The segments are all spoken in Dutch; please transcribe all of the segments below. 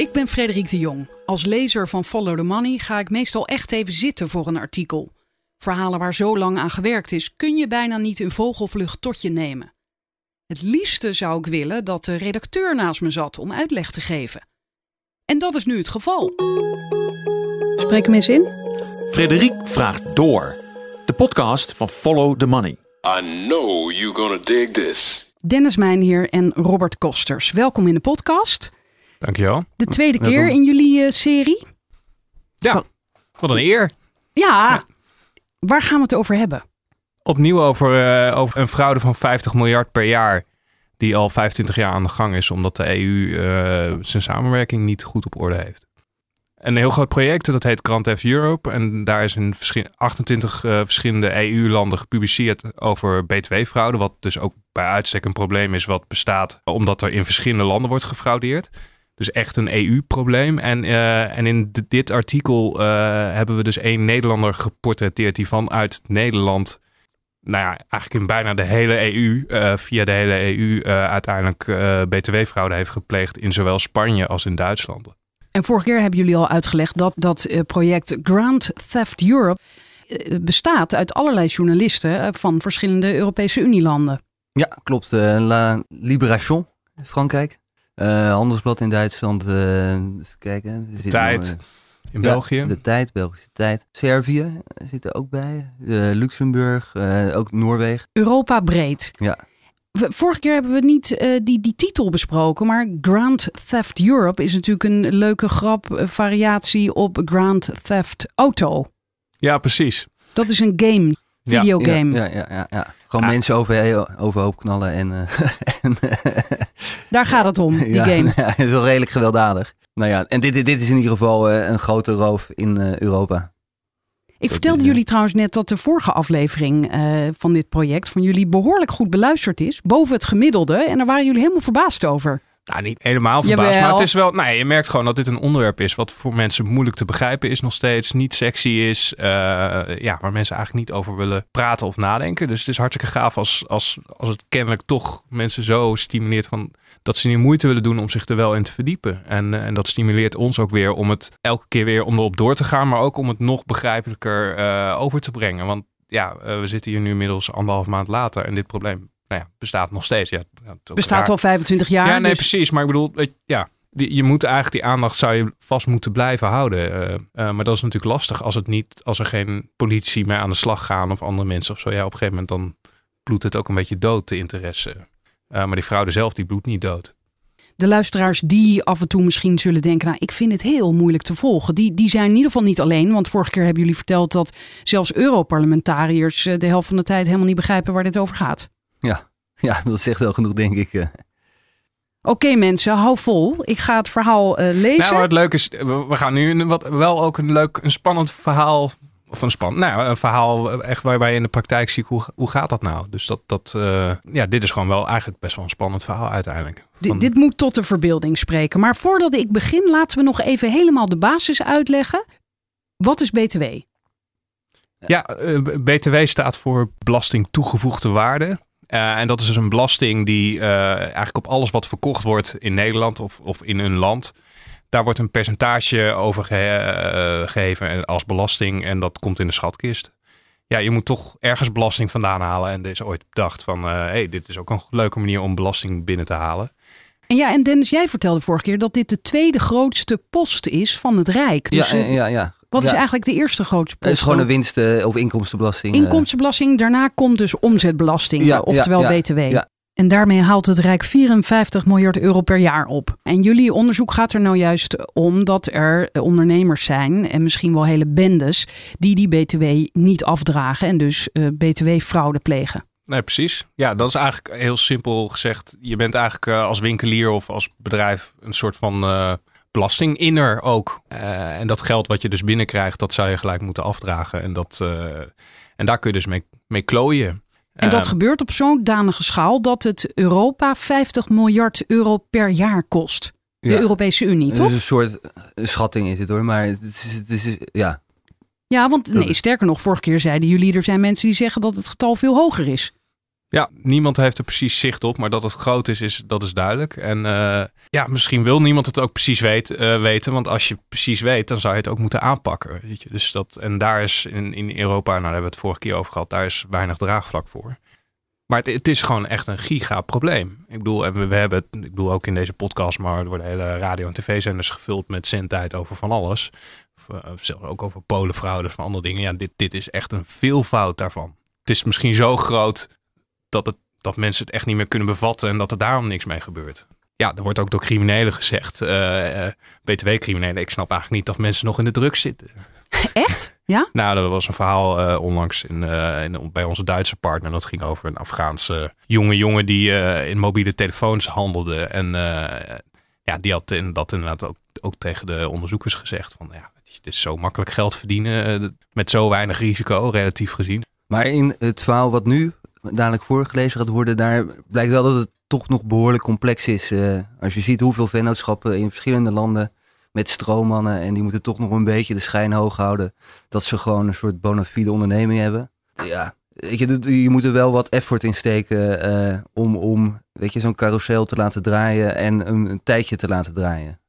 Ik ben Frederik de Jong. Als lezer van Follow the Money ga ik meestal echt even zitten voor een artikel. Verhalen waar zo lang aan gewerkt is, kun je bijna niet in vogelvlucht tot je nemen. Het liefste zou ik willen dat de redacteur naast me zat om uitleg te geven. En dat is nu het geval. Spreek hem eens in. Frederik vraagt door. De podcast van Follow the Money. I know you're gonna dig this. Dennis Mijnheer en Robert Kosters. Welkom in de podcast. Dankjewel. De tweede keer in jullie eh, serie. Ja, wat een eer. Ja, waar gaan we het over hebben? Opnieuw over, eh, over een fraude van 50 miljard per jaar. Die al 25 jaar aan de gang is, omdat de EU eh, zijn samenwerking niet goed op orde heeft. Een heel groot project, dat heet Grand Theft Europe. En daar is in verschi- 28 eh, verschillende EU-landen gepubliceerd over btw-fraude. Wat dus ook bij uitstek een probleem is wat bestaat omdat er in verschillende landen wordt gefraudeerd. Dus echt een EU-probleem. En, eh, en in dit artikel eh, hebben we dus één Nederlander geportretteerd die vanuit Nederland, nou ja, eigenlijk in bijna de hele EU, eh, via de hele EU, eh, uiteindelijk eh, btw-fraude heeft gepleegd in zowel Spanje als in Duitsland. En vorige keer hebben jullie al uitgelegd dat dat project Grand Theft Europe bestaat uit allerlei journalisten van verschillende Europese Unielanden. Ja, klopt. Eh, La Libération, Frankrijk. Eh, Handelsblad in Duitsland. eh, even kijken. Tijd nog, eh, in ja, België. De Tijd, Belgische Tijd. Servië zit er ook bij. Eh, Luxemburg, eh, ook Noorwegen. Europa breed. Ja. Vorige keer hebben we niet eh, die, die titel besproken, maar Grand Theft Europe is natuurlijk een leuke grap, variatie op Grand Theft Auto. Ja, precies. Dat is een game, videogame. Ja, ja, ja, ja, ja. Gewoon mensen over, overhoop knallen en... eh, en Daar gaat het om, die ja, game. Ja, het is wel redelijk gewelddadig. Nou ja, en dit, dit, is in ieder geval eh, een grote roof in eh, Europa. Ik vertelde eh, jullie trouwens net dat de vorige aflevering eh, van dit project van jullie behoorlijk goed beluisterd is, boven het gemiddelde. En daar waren jullie helemaal verbaast over. Nou, niet helemaal verbaasd, Jawel. maar het is wel... Nee, je merkt gewoon dat dit een onderwerp is wat voor mensen moeilijk te begrijpen is nog steeds. Niet sexy is. eh, ja, waar mensen eigenlijk niet over willen praten of nadenken. Dus het is hartstikke gaaf als, als, als het kennelijk toch mensen zo stimuleert van... dat ze niet moeite willen doen om zich er wel in te verdiepen. En, eh, en dat stimuleert ons ook weer om het elke keer weer om erop door te gaan. Maar ook om het nog begrijpelijker eh, over te brengen. Want ja, we zitten hier nu inmiddels anderhalf maand later en dit probleem... Nou ja, bestaat nog steeds. Ja, Bestaat raar. al 25 jaar. Ja, nee, dus- precies. Maar ik bedoel, ja, die- je moet eigenlijk die aandacht zou je vast moeten blijven houden. Eh, eh, maar dat is natuurlijk lastig als het niet, als er geen politie meer aan de slag gaan of andere mensen of zo. Ja, op een gegeven moment dan bloedt het ook een beetje dood, de interesse. Eh, maar die fraude zelf, die bloedt niet dood. De luisteraars die af en toe misschien zullen denken, nou, ik vind het heel moeilijk te volgen. Die, die zijn in ieder geval niet alleen. Want vorige keer hebben jullie verteld dat zelfs Europarlementariërs de helft van de tijd helemaal niet begrijpen waar dit over gaat. Ja, dat zegt wel genoeg, denk ik. eh. Oké mensen, hou vol. Ik ga het verhaal eh, lezen. Nou, maar het leuke is, we gaan nu een, wat, wel ook een leuk, een spannend verhaal. Of een spannend, nou, een verhaal echt waarbij je in de praktijk ziet hoe, hoe gaat dat nou. Dus dat, dat eh, ja, dit is gewoon wel eigenlijk best wel een spannend verhaal uiteindelijk. Van- dit moet tot de verbeelding spreken. Maar voordat ik begin, laten we nog even helemaal de basis uitleggen. Wat is BTW? Ja, eh, BTW staat voor belasting toegevoegde waarde. Eh, en dat is dus een belasting die eh, eigenlijk op alles wat verkocht wordt in Nederland of, of in een land. Daar wordt een percentage over ge- eh, gegeven als belasting en dat komt in de schatkist. Ja, je moet toch ergens belasting vandaan halen. En er is ooit bedacht van, hé, hey, dit is ook een leuke manier om belasting binnen te halen. En ja, en Dennis, jij vertelde vorige keer dat dit de tweede grootste post is van het Rijk. Dus ja, eh, ja, ja. Wat is eigenlijk de eerste grootste Het post? is gewoon een winst- eh, of inkomstenbelasting. eh. Inkomstenbelasting, daarna komt dus omzetbelasting, Ja, oftewel ja, ja, BTW. ja. En daarmee haalt het Rijk 54 miljard euro per jaar op. En jullie onderzoek gaat er nou juist om dat er ondernemers zijn, en misschien wel hele bendes, die die BTW niet afdragen en dus eh, BTW-fraude plegen. Nee, precies. Ja, dat is eigenlijk heel simpel gezegd. Je bent eigenlijk eh, als winkelier of als bedrijf een soort van eh, belastinginner ook. Eh, en dat geld wat je dus binnenkrijgt, dat zou je gelijk moeten afdragen. En, dat, eh, en daar kun je dus mee, mee klooien. En dat Eh, gebeurt op zo'n danige schaal dat het Europa 50 miljard euro per jaar kost. De Ja. Europese Unie, Het toch? is een soort schatting is het hoor, maar het is, het is ja. Ja, want nee, sterker nog, vorige keer zeiden jullie er zijn mensen die zeggen dat het getal veel hoger is. Ja, niemand heeft er precies zicht op, maar dat het groot is, is dat is duidelijk. En eh, ja, misschien wil niemand het ook precies weet, eh, weten, want als je precies weet, dan zou je het ook moeten aanpakken. Weet je? Dus dat, en daar is in, in Europa, nou daar hebben we het vorige keer over gehad, daar is weinig draagvlak voor. Maar het, het is gewoon echt een giga probleem. Ik bedoel, en we, we hebben het, ik bedoel ook in deze podcast, maar er worden hele radio- en tv-zenders gevuld met zendtijd over van alles. Of, eh, zelfs ook over polenfraude, van andere dingen. Ja, dit, dit is echt een veelvoud daarvan. Het is misschien zo groot dat, het, dat mensen het echt niet meer kunnen bevatten en dat er daarom niks mee gebeurt. Ja, er wordt ook door criminelen gezegd, eh, eh, BTW-criminelen. Ik snap eigenlijk niet dat mensen nog in de drugs zitten. Echt? Ja? Nou, er was een verhaal eh, onlangs in, eh, in, bij onze Duitse partner. Dat ging over een Afghaanse jonge jongen die eh, in mobiele telefoons handelde. En eh, ja, die had in, dat inderdaad ook, ook tegen de onderzoekers gezegd. Van ja, het is zo makkelijk geld verdienen met zo weinig risico, relatief gezien. Maar in het verhaal wat nu dadelijk voorgelezen gaat worden, daar blijkt wel dat het toch nog behoorlijk complex is. Eh, als je ziet hoeveel vennootschappen in verschillende landen met stroommannen en die moeten toch nog een beetje de schijn hoog houden dat ze gewoon een soort bona fide onderneming hebben. Ja, weet je, je moet er wel wat effort in steken eh, om, om zo'n carousel te laten draaien en een tijdje te laten draaien.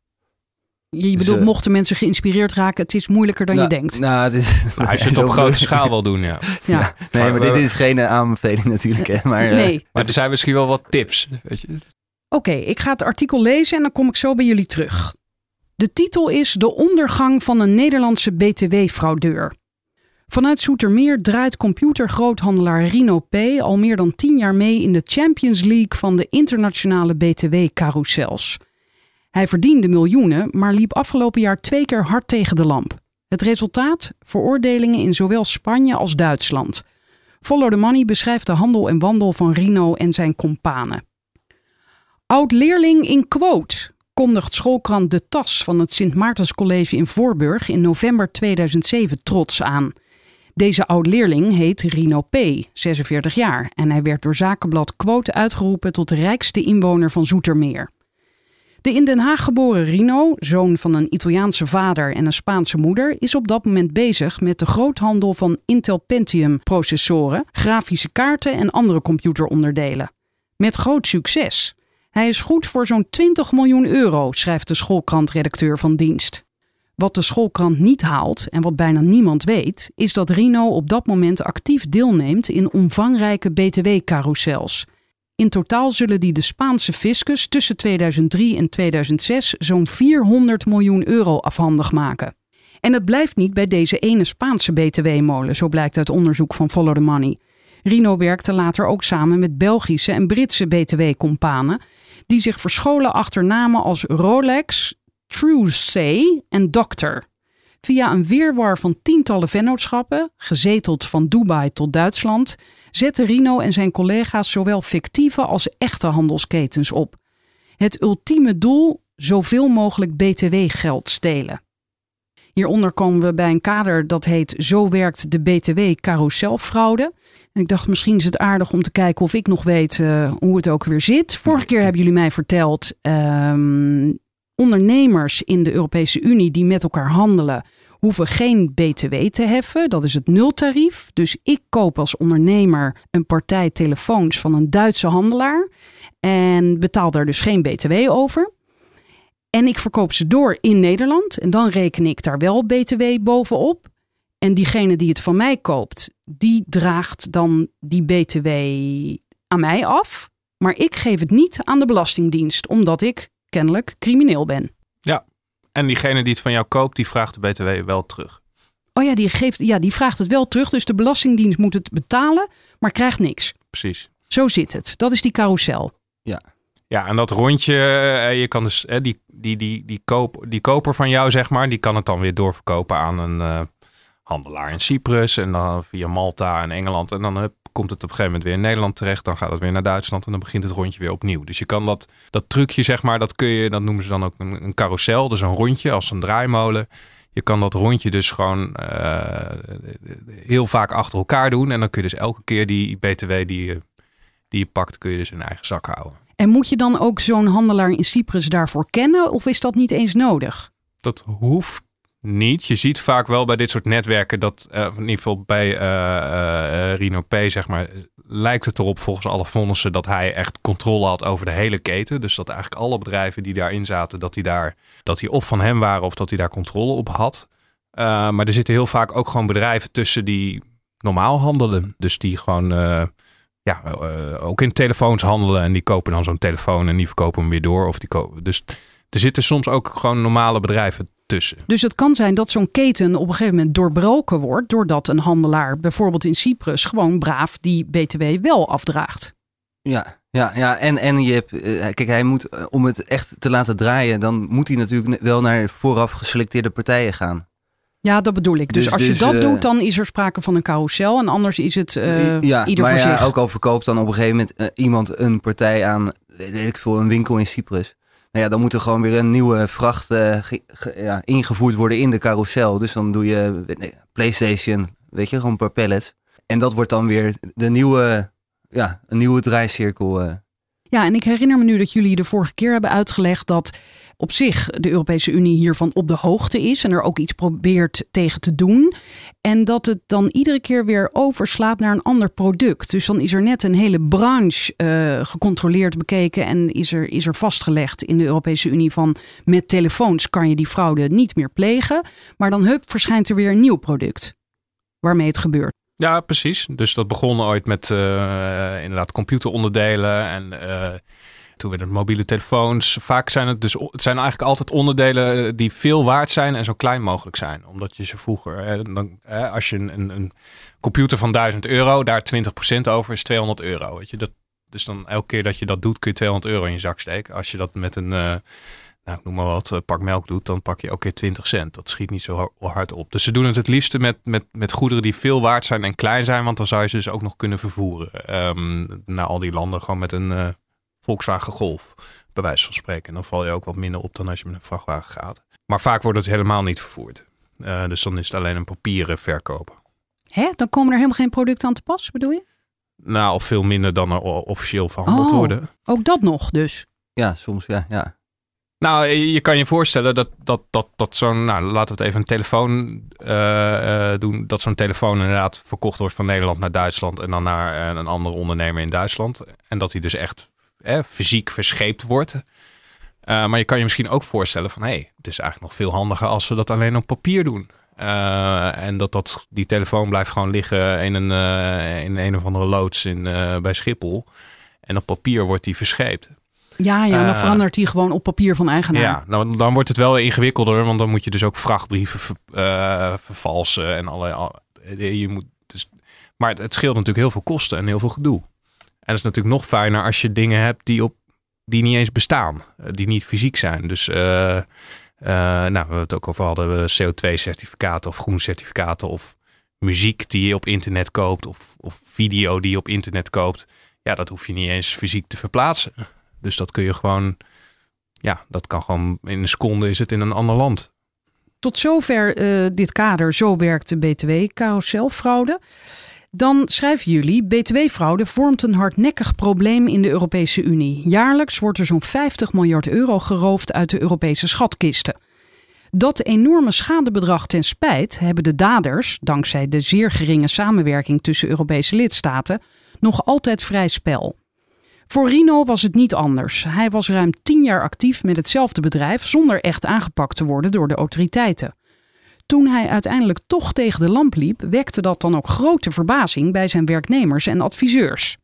Je bedoelt, eh, mochten mensen geïnspireerd raken, het is moeilijker dan je Nou, denkt. Nou, dit Maar als je het op grote schaal wil doen, ja. ja. Nee, maar Maar dit is geen eh, aanbeveling natuurlijk. Hè, maar, eh, Nee. Maar er zijn misschien wel wat tips. Weet je? Oké, ik ga het artikel lezen en dan kom ik zo bij jullie terug. De titel is De ondergang van een Nederlandse BTW-fraudeur. Vanuit Zoetermeer draait computergroothandelaar Rino P. al meer dan 10 jaar mee in de Champions League van de internationale BTW-carousels. Hij verdiende miljoenen, maar liep afgelopen jaar twee keer hard tegen de lamp. Het resultaat? Veroordelingen in zowel Spanje als Duitsland. Follow the Money beschrijft de handel en wandel van Rino en zijn companen. Oud-leerling in quote kondigt schoolkrant De Tas van het Sint Maartenscollege in Voorburg in november 2007 trots aan. Deze oud-leerling heet Rino P., 46 jaar, en hij werd door zakenblad Quote uitgeroepen tot de rijkste inwoner van Zoetermeer. De in Den Haag geboren Rino, zoon van een Italiaanse vader en een Spaanse moeder, is op dat moment bezig met de groothandel van Intel Pentium processoren, grafische kaarten en andere computeronderdelen. Met groot succes. Hij is goed voor zo'n 20 miljoen euro, schrijft de schoolkrant-redacteur van dienst. Wat de schoolkrant niet haalt en wat bijna niemand weet, is dat Rino op dat moment actief deelneemt in omvangrijke BTW-carousels. In totaal zullen die de Spaanse fiscus tussen 2003 en 2006 zo'n 400 miljoen euro afhandig maken. En het blijft niet bij deze ene Spaanse BTW-molen, zo blijkt uit onderzoek van Follow the Money. Rino werkte later ook samen met Belgische en Britse BTW-companen, die zich verscholen achter namen als Rolex, Truesay en Doctor. Via een weerwar van tientallen vennootschappen, gezeteld van Dubai tot Duitsland, zetten Rino en zijn collega's zowel fictieve als echte handelsketens op. Het ultieme doel: zoveel mogelijk BTW-geld stelen. Hieronder komen we bij een kader dat heet Zo werkt de BTW-carouselfraude. En ik dacht, misschien is het aardig om te kijken of ik nog weet eh, hoe het ook weer zit. Vorige keer hebben jullie mij verteld, ehm, ondernemers in de Europese Unie die met elkaar handelen, hoeven geen BTW te heffen. Dat is het nultarief. Dus ik koop als ondernemer een partij telefoons van een Duitse handelaar en betaal daar dus geen BTW over. En ik verkoop ze door in Nederland en dan reken ik daar wel BTW bovenop. En diegene die het van mij koopt, die draagt dan die BTW aan mij af. Maar ik geef het niet aan de Belastingdienst, omdat ik kennelijk crimineel ben. En diegene die het van jou koopt, die vraagt de BTW wel terug. Oh ja, die, geeft, ja, die vraagt het wel terug. Dus de Belastingdienst moet het betalen, maar krijgt niks. Precies. Zo zit het. Dat is die carousel. Ja, en dat rondje, eh, je kan dus, eh, die, die, die, die, koop, die koper van jou, zeg maar, die kan het dan weer doorverkopen aan een eh, handelaar in Cyprus en dan via Malta en Engeland. En dan hup, komt het op een gegeven moment weer in Nederland terecht. Dan gaat het weer naar Duitsland en dan begint het rondje weer opnieuw. Dus je kan dat, dat trucje, zeg maar, dat kun je, dat noemen ze dan ook een, een carousel. Dus een rondje als een draaimolen. Je kan dat rondje dus gewoon eh, heel vaak achter elkaar doen. En dan kun je dus elke keer die BTW die je, die je pakt, kun je dus in eigen zak houden. En moet je dan ook zo'n handelaar in Cyprus daarvoor kennen? Of is dat niet eens nodig? Dat hoeft niet. Je ziet vaak wel bij dit soort netwerken dat, uh, in ieder geval bij uh, Rino P, zeg maar, lijkt het erop volgens alle vonnissen dat hij echt controle had over de hele keten. Dus dat eigenlijk alle bedrijven die daarin zaten, dat die daar, dat die of van hem waren of dat hij daar controle op had. maar er zitten heel vaak ook gewoon bedrijven tussen die normaal handelen. Dus die gewoon ja, ook in telefoons handelen en die kopen dan zo'n telefoon en die verkopen hem weer door. Of die kopen. Dus er zitten soms ook gewoon normale bedrijven tussen. Dus het kan zijn dat zo'n keten op een gegeven moment doorbroken wordt. doordat een handelaar, bijvoorbeeld in Cyprus, gewoon braaf die BTW wel afdraagt. Ja, ja, ja. En, en je hebt, eh, kijk, hij moet, eh, om het echt te laten draaien, dan moet hij natuurlijk wel naar vooraf geselecteerde partijen gaan. Ja, dat bedoel ik. Dus, dus als je dus, dat doet, eh, dan is er sprake van een carousel. En anders is het uh, ja, ieder maar voor ja, zich. Ook al verkoopt dan op een gegeven moment iemand een partij aan, weet ik veel, een winkel in Cyprus. Nou ja, dan moet er gewoon weer een nieuwe vracht uh, ja, ingevoerd worden in de carousel. Dus dan doe je PlayStation, weet je, gewoon per pallets. En dat wordt dan weer de nieuwe, ja, een nieuwe draaicirkel. Uh. Ja, en ik herinner me nu dat jullie de vorige keer hebben uitgelegd dat op zich de Europese Unie hiervan op de hoogte is en er ook iets probeert tegen te doen. En dat het dan iedere keer weer overslaat naar een ander product. Dus dan is er net een hele branche uh, gecontroleerd bekeken en is er, is er vastgelegd in de Europese Unie van met telefoons kan je die fraude niet meer plegen. Maar dan hup, verschijnt er weer een nieuw product waarmee het gebeurt. Ja, precies. Dus dat begon ooit met uh, inderdaad computeronderdelen en uh, toen werden het mobiele telefoons. Vaak zijn het dus, het zijn eigenlijk altijd onderdelen eh, die veel waard zijn en zo klein mogelijk zijn. Omdat je ze vroeger, dan, als je een, een computer van 1000 euro, daar 20% over is 200 euro. Weet je, dat, dus dan elke keer dat je dat doet, kun je 200 euro in je zak steken. Als je dat met een, uh, nou, noem maar wat, uh, pak melk doet, dan pak je elke keer 20 cent. Dat schiet niet zo hard op. Dus ze doen het het liefste met, met, met goederen die veel waard zijn en klein zijn, want dan zou je ze dus ook nog kunnen vervoeren. Um, naar al die landen gewoon met een Volkswagen Golf, bij wijze van spreken. Dan val je ook wat minder op dan als je met een vrachtwagen gaat. Maar vaak wordt het helemaal niet vervoerd. Uh, dus dan is het alleen een papieren verkopen. Hè? Dan komen er helemaal geen producten aan te pas, bedoel je? Nou, of veel minder dan er officieel verhandeld oh, worden. Ook dat nog dus? Ja, soms ja. ja. Nou, je kan je voorstellen dat, dat, dat, dat zo'n, nou laten we het even een telefoon uh, uh, doen, dat zo'n telefoon inderdaad verkocht wordt van Nederland naar Duitsland en dan naar een andere ondernemer in Duitsland. En dat hij dus echt eh, fysiek verscheept wordt. Uh, maar je kan je misschien ook voorstellen van, hé, hey, het is eigenlijk nog veel handiger als we dat alleen op papier doen. Uh, en dat, dat die telefoon blijft gewoon liggen in een, in een of andere loods in, bij Schiphol. En op papier wordt die verscheept. Ja, ja, dan verandert die gewoon op papier van eigenaar. Ja, nou, dan wordt het wel ingewikkelder, want dan moet je dus ook vrachtbrieven ver, vervalsen en allerlei. Je moet, dus, maar het scheelt natuurlijk heel veel kosten en heel veel gedoe. En dat is natuurlijk nog fijner als je dingen hebt die, op, die niet eens bestaan, die niet fysiek zijn. Dus uh, uh, nou, we hebben het ook over hadden, CO2-certificaten of groen certificaten of muziek die je op internet koopt of, of video die je op internet koopt. Ja, dat hoef je niet eens fysiek te verplaatsen. Dus dat kun je gewoon, ja, dat kan gewoon in een seconde is het in een ander land. Tot zover dit kader, zo werkt de BTW-carouselfraude. Dan schrijven jullie: BTW-fraude vormt een hardnekkig probleem in de Europese Unie. Jaarlijks wordt er zo'n 50 miljard euro geroofd uit de Europese schatkisten. Dat enorme schadebedrag ten spijt hebben de daders, dankzij de zeer geringe samenwerking tussen Europese lidstaten, nog altijd vrij spel. Voor Rino was het niet anders. Hij was ruim tien jaar actief met hetzelfde bedrijf zonder echt aangepakt te worden door de autoriteiten. Toen hij uiteindelijk toch tegen de lamp liep, wekte dat dan ook grote verbazing bij zijn werknemers en adviseurs.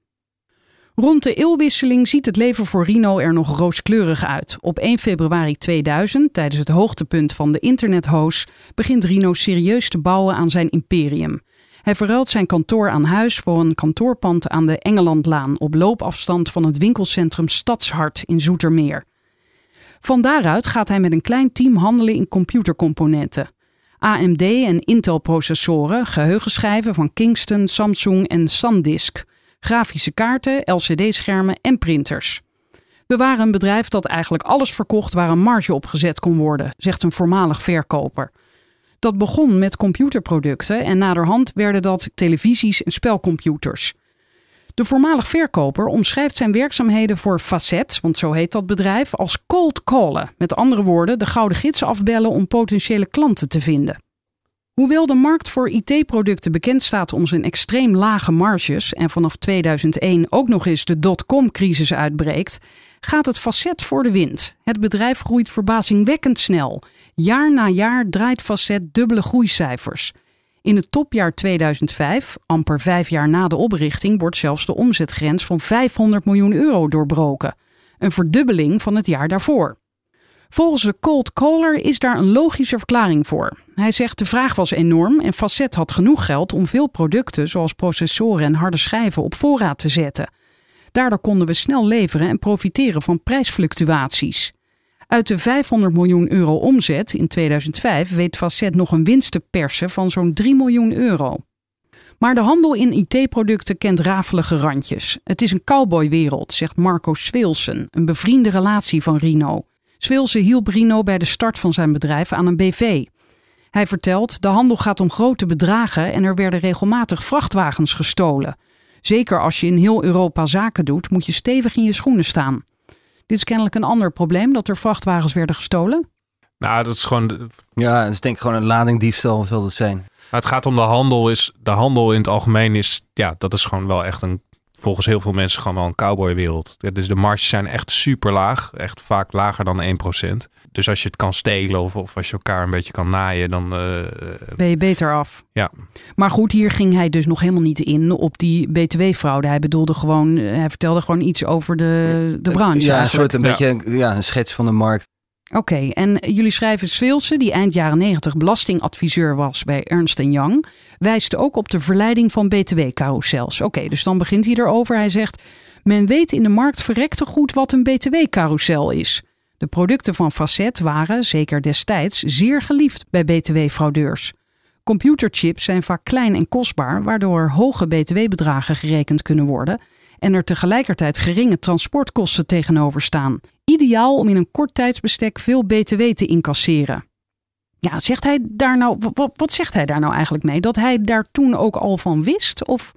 Rond de eeuwwisseling ziet het leven voor Rino er nog rooskleurig uit. Op 1 februari 2000, tijdens het hoogtepunt van de internethoos, begint Rino serieus te bouwen aan zijn imperium. Hij verruilt zijn kantoor aan huis voor een kantoorpand aan de Engelandlaan op loopafstand van het winkelcentrum Stadshart in Zoetermeer. Van daaruit gaat hij met een klein team handelen in computercomponenten. AMD en Intel-processoren, geheugenschijven van Kingston, Samsung en SanDisk, grafische kaarten, LCD-schermen en printers. We waren een bedrijf dat eigenlijk alles verkocht waar een marge op gezet kon worden, zegt een voormalig verkoper. Dat begon met computerproducten en naderhand werden dat televisies en spelcomputers. De voormalig verkoper omschrijft zijn werkzaamheden voor Facet, want zo heet dat bedrijf, als cold callen. Met andere woorden, de gouden gids afbellen om potentiële klanten te vinden. Hoewel de markt voor IT-producten bekend staat om zijn extreem lage marges en vanaf 2001 ook nog eens de dotcom-crisis uitbreekt, gaat het Facet voor de wind. Het bedrijf groeit verbazingwekkend snel. Jaar na jaar draait Facet dubbele groeicijfers. In het topjaar 2005, amper vijf jaar na de oprichting, wordt zelfs de omzetgrens van 500 miljoen euro doorbroken. Een verdubbeling van het jaar daarvoor. Volgens de cold caller is daar een logische verklaring voor. Hij zegt de vraag was enorm en Facet had genoeg geld om veel producten zoals processoren en harde schijven op voorraad te zetten. Daardoor konden we snel leveren en profiteren van prijsfluctuaties. Uit de 500 miljoen euro omzet in 2005 weet Facet nog een winst te persen van zo'n 3 miljoen euro. Maar de handel in IT-producten kent rafelige randjes. Het is een cowboywereld, zegt Marco Swilsen, een bevriende relatie van Rino. Swilsen hielp Rino bij de start van zijn bedrijf aan een BV. Hij vertelt: de handel gaat om grote bedragen en er werden regelmatig vrachtwagens gestolen. Zeker als je in heel Europa zaken doet, moet je stevig in je schoenen staan. Dit is kennelijk een ander probleem dat er vrachtwagens werden gestolen. Nou, dat is gewoon. Ja, dat is denk ik gewoon een ladingdiefstal zal het zijn. Maar het gaat om de handel. Is, de handel in het algemeen is. Ja, dat is gewoon wel echt een. Volgens heel veel mensen gewoon wel een cowboywereld. Dus de marges zijn echt super laag. Echt vaak lager dan 1%. Dus als je het kan stelen of, of als je elkaar een beetje kan naaien, dan. eh, Ben je beter af. ja. Maar goed, hier ging hij dus nog helemaal niet in op die BTW-fraude. Hij bedoelde gewoon, eh, hij vertelde gewoon iets over de, de branche. Ja, een soort een Ja. beetje ja, een schets van de markt. Oké, en jullie schrijven Swilse, die eind jaren 90 belastingadviseur was bij Ernst Young, wijst ook op de verleiding van btw-carousels. Oké, dus dan begint hij erover. Hij zegt, men weet in de markt verrekte goed wat een btw-carousel is. De producten van Facet waren, zeker destijds, zeer geliefd bij btw-fraudeurs. Computerchips zijn vaak klein en kostbaar, waardoor hoge btw-bedragen gerekend kunnen worden en er tegelijkertijd geringe transportkosten tegenover staan. Ideaal om in een kort tijdsbestek veel btw te incasseren. Ja, zegt hij daar nou, wat, wat zegt hij daar nou eigenlijk mee? Dat hij daar toen ook al van wist? Of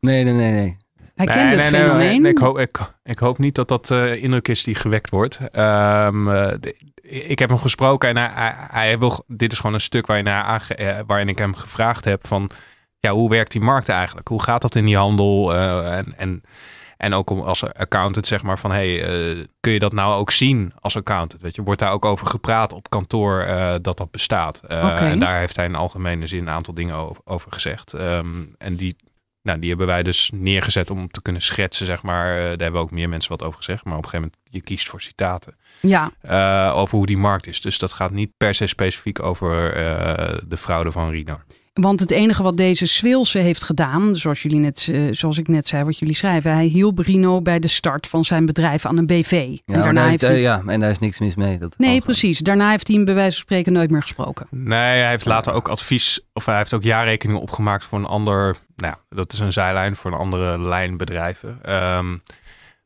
Nee, nee, nee, nee. hij Nee, kende nee, het nee, fenomeen? nee, ik, hoop, ik, ik hoop niet dat dat eh, indruk is die gewekt wordt. Ehm, eh, de- ik heb hem gesproken en hij, hij, hij wil, dit is gewoon een stuk waarin, hij eh, waarin ik hem gevraagd heb van... Ja, hoe werkt die markt eigenlijk? Hoe gaat dat in die handel? Eh, en, en, en ook om als accountant zeg maar van... Hey, eh, kun je dat nou ook zien als accountant? Weet je, wordt daar ook over gepraat op kantoor eh, dat dat bestaat? En daar heeft hij in algemene zin een aantal dingen over, over gezegd. Ehm, en die, nou, die hebben wij dus neergezet om te kunnen schetsen, zeg maar. Daar hebben ook meer mensen wat over gezegd. Maar op een gegeven moment, je kiest voor citaten. Ja, over hoe die markt is. Dus dat gaat niet per se specifiek over de fraude van Rino. Want het enige wat deze Swilse heeft gedaan, zoals, jullie net, eh, zoals ik net zei, wat jullie schrijven, hij hielp Rino bij de start van zijn bedrijf aan een BV. Ja, en daarna daar heeft is, hij... ja, en daar is niks mis mee. Dat Nee, precies. Daarna heeft hij hem bij wijze van spreken nooit meer gesproken. Nee, hij heeft later ook advies, of hij heeft ook jaarrekeningen opgemaakt voor een ander, nou, ja, dat is een zijlijn voor een andere lijn bedrijven. Ehm,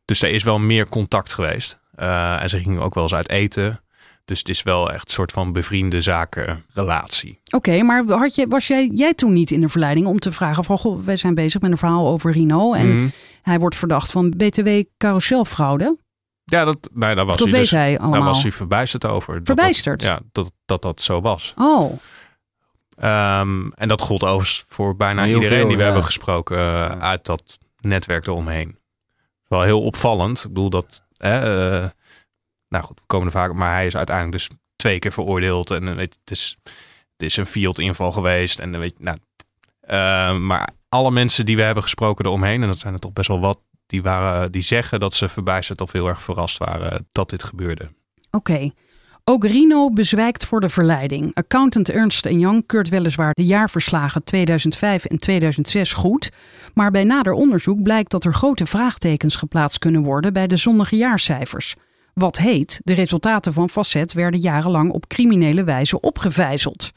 dus er is wel meer contact geweest. Eh, en ze gingen ook wel eens uit eten. Dus het is wel echt een soort van bevriende zakenrelatie. Oké, maar had je, was jij, jij toen niet in de verleiding om te vragen van, goh, wij zijn bezig met een verhaal over Rino en Mhm. hij wordt verdacht van BTW carouselfraude? Ja, dat, nee, daar was Of dat hij weet dus, hij allemaal? Daar was hij verbijsterd over. Dat Verbijsterd? Dat, ja, dat, dat dat zo was. Oh, Ehm, en dat gold overigens voor bijna Heel iedereen veel, die we ja. hebben gesproken eh, uit dat netwerk eromheen. Wel heel opvallend. Ik bedoel dat, hè, eh, nou goed, we komen er vaak, maar hij is uiteindelijk dus twee keer veroordeeld en eh, het is, het is een field inval geweest en dan weet je, nou, eh, maar alle mensen die we hebben gesproken eromheen, en dat zijn er toch best wel wat, die, waren, die zeggen dat ze verbijsterd of heel erg verrast waren dat dit gebeurde. oké. Ook Rino bezwijkt voor de verleiding. Accountant Ernst Young keurt weliswaar de jaarverslagen 2005 en 2006 goed, maar bij nader onderzoek blijkt dat er grote vraagtekens geplaatst kunnen worden bij de zonnige jaarcijfers. Wat heet, de resultaten van Facet werden jarenlang op criminele wijze opgevijzeld.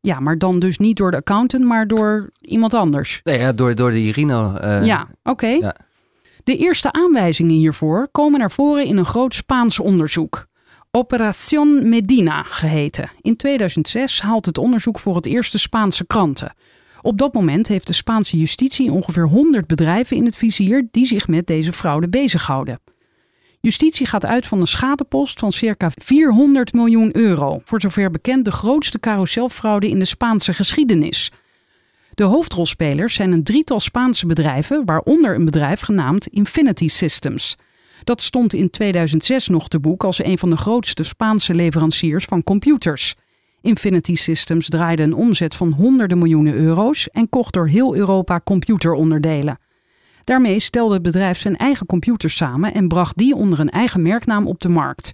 Ja, maar dan dus niet door de accountant, maar door iemand anders. Nee, ja, door, door die Rino. eh, ja, oké. ja. De eerste aanwijzingen hiervoor komen naar voren in een groot Spaans onderzoek. Operación Medina geheten. In 2006 haalt het onderzoek voor het eerst de Spaanse kranten. Op dat moment heeft de Spaanse justitie ongeveer 100 bedrijven in het vizier die zich met deze fraude bezighouden. Justitie gaat uit van een schadepost van circa 400 miljoen euro, voor zover bekend de grootste carouselfraude in de Spaanse geschiedenis. De hoofdrolspelers zijn een drietal Spaanse bedrijven, waaronder een bedrijf genaamd Infinity Systems. Dat stond in 2006 nog te boek als een van de grootste Spaanse leveranciers van computers. Infinity Systems draaide een omzet van honderden miljoenen euro's en kocht door heel Europa computeronderdelen. Daarmee stelde het bedrijf zijn eigen computers samen en bracht die onder een eigen merknaam op de markt.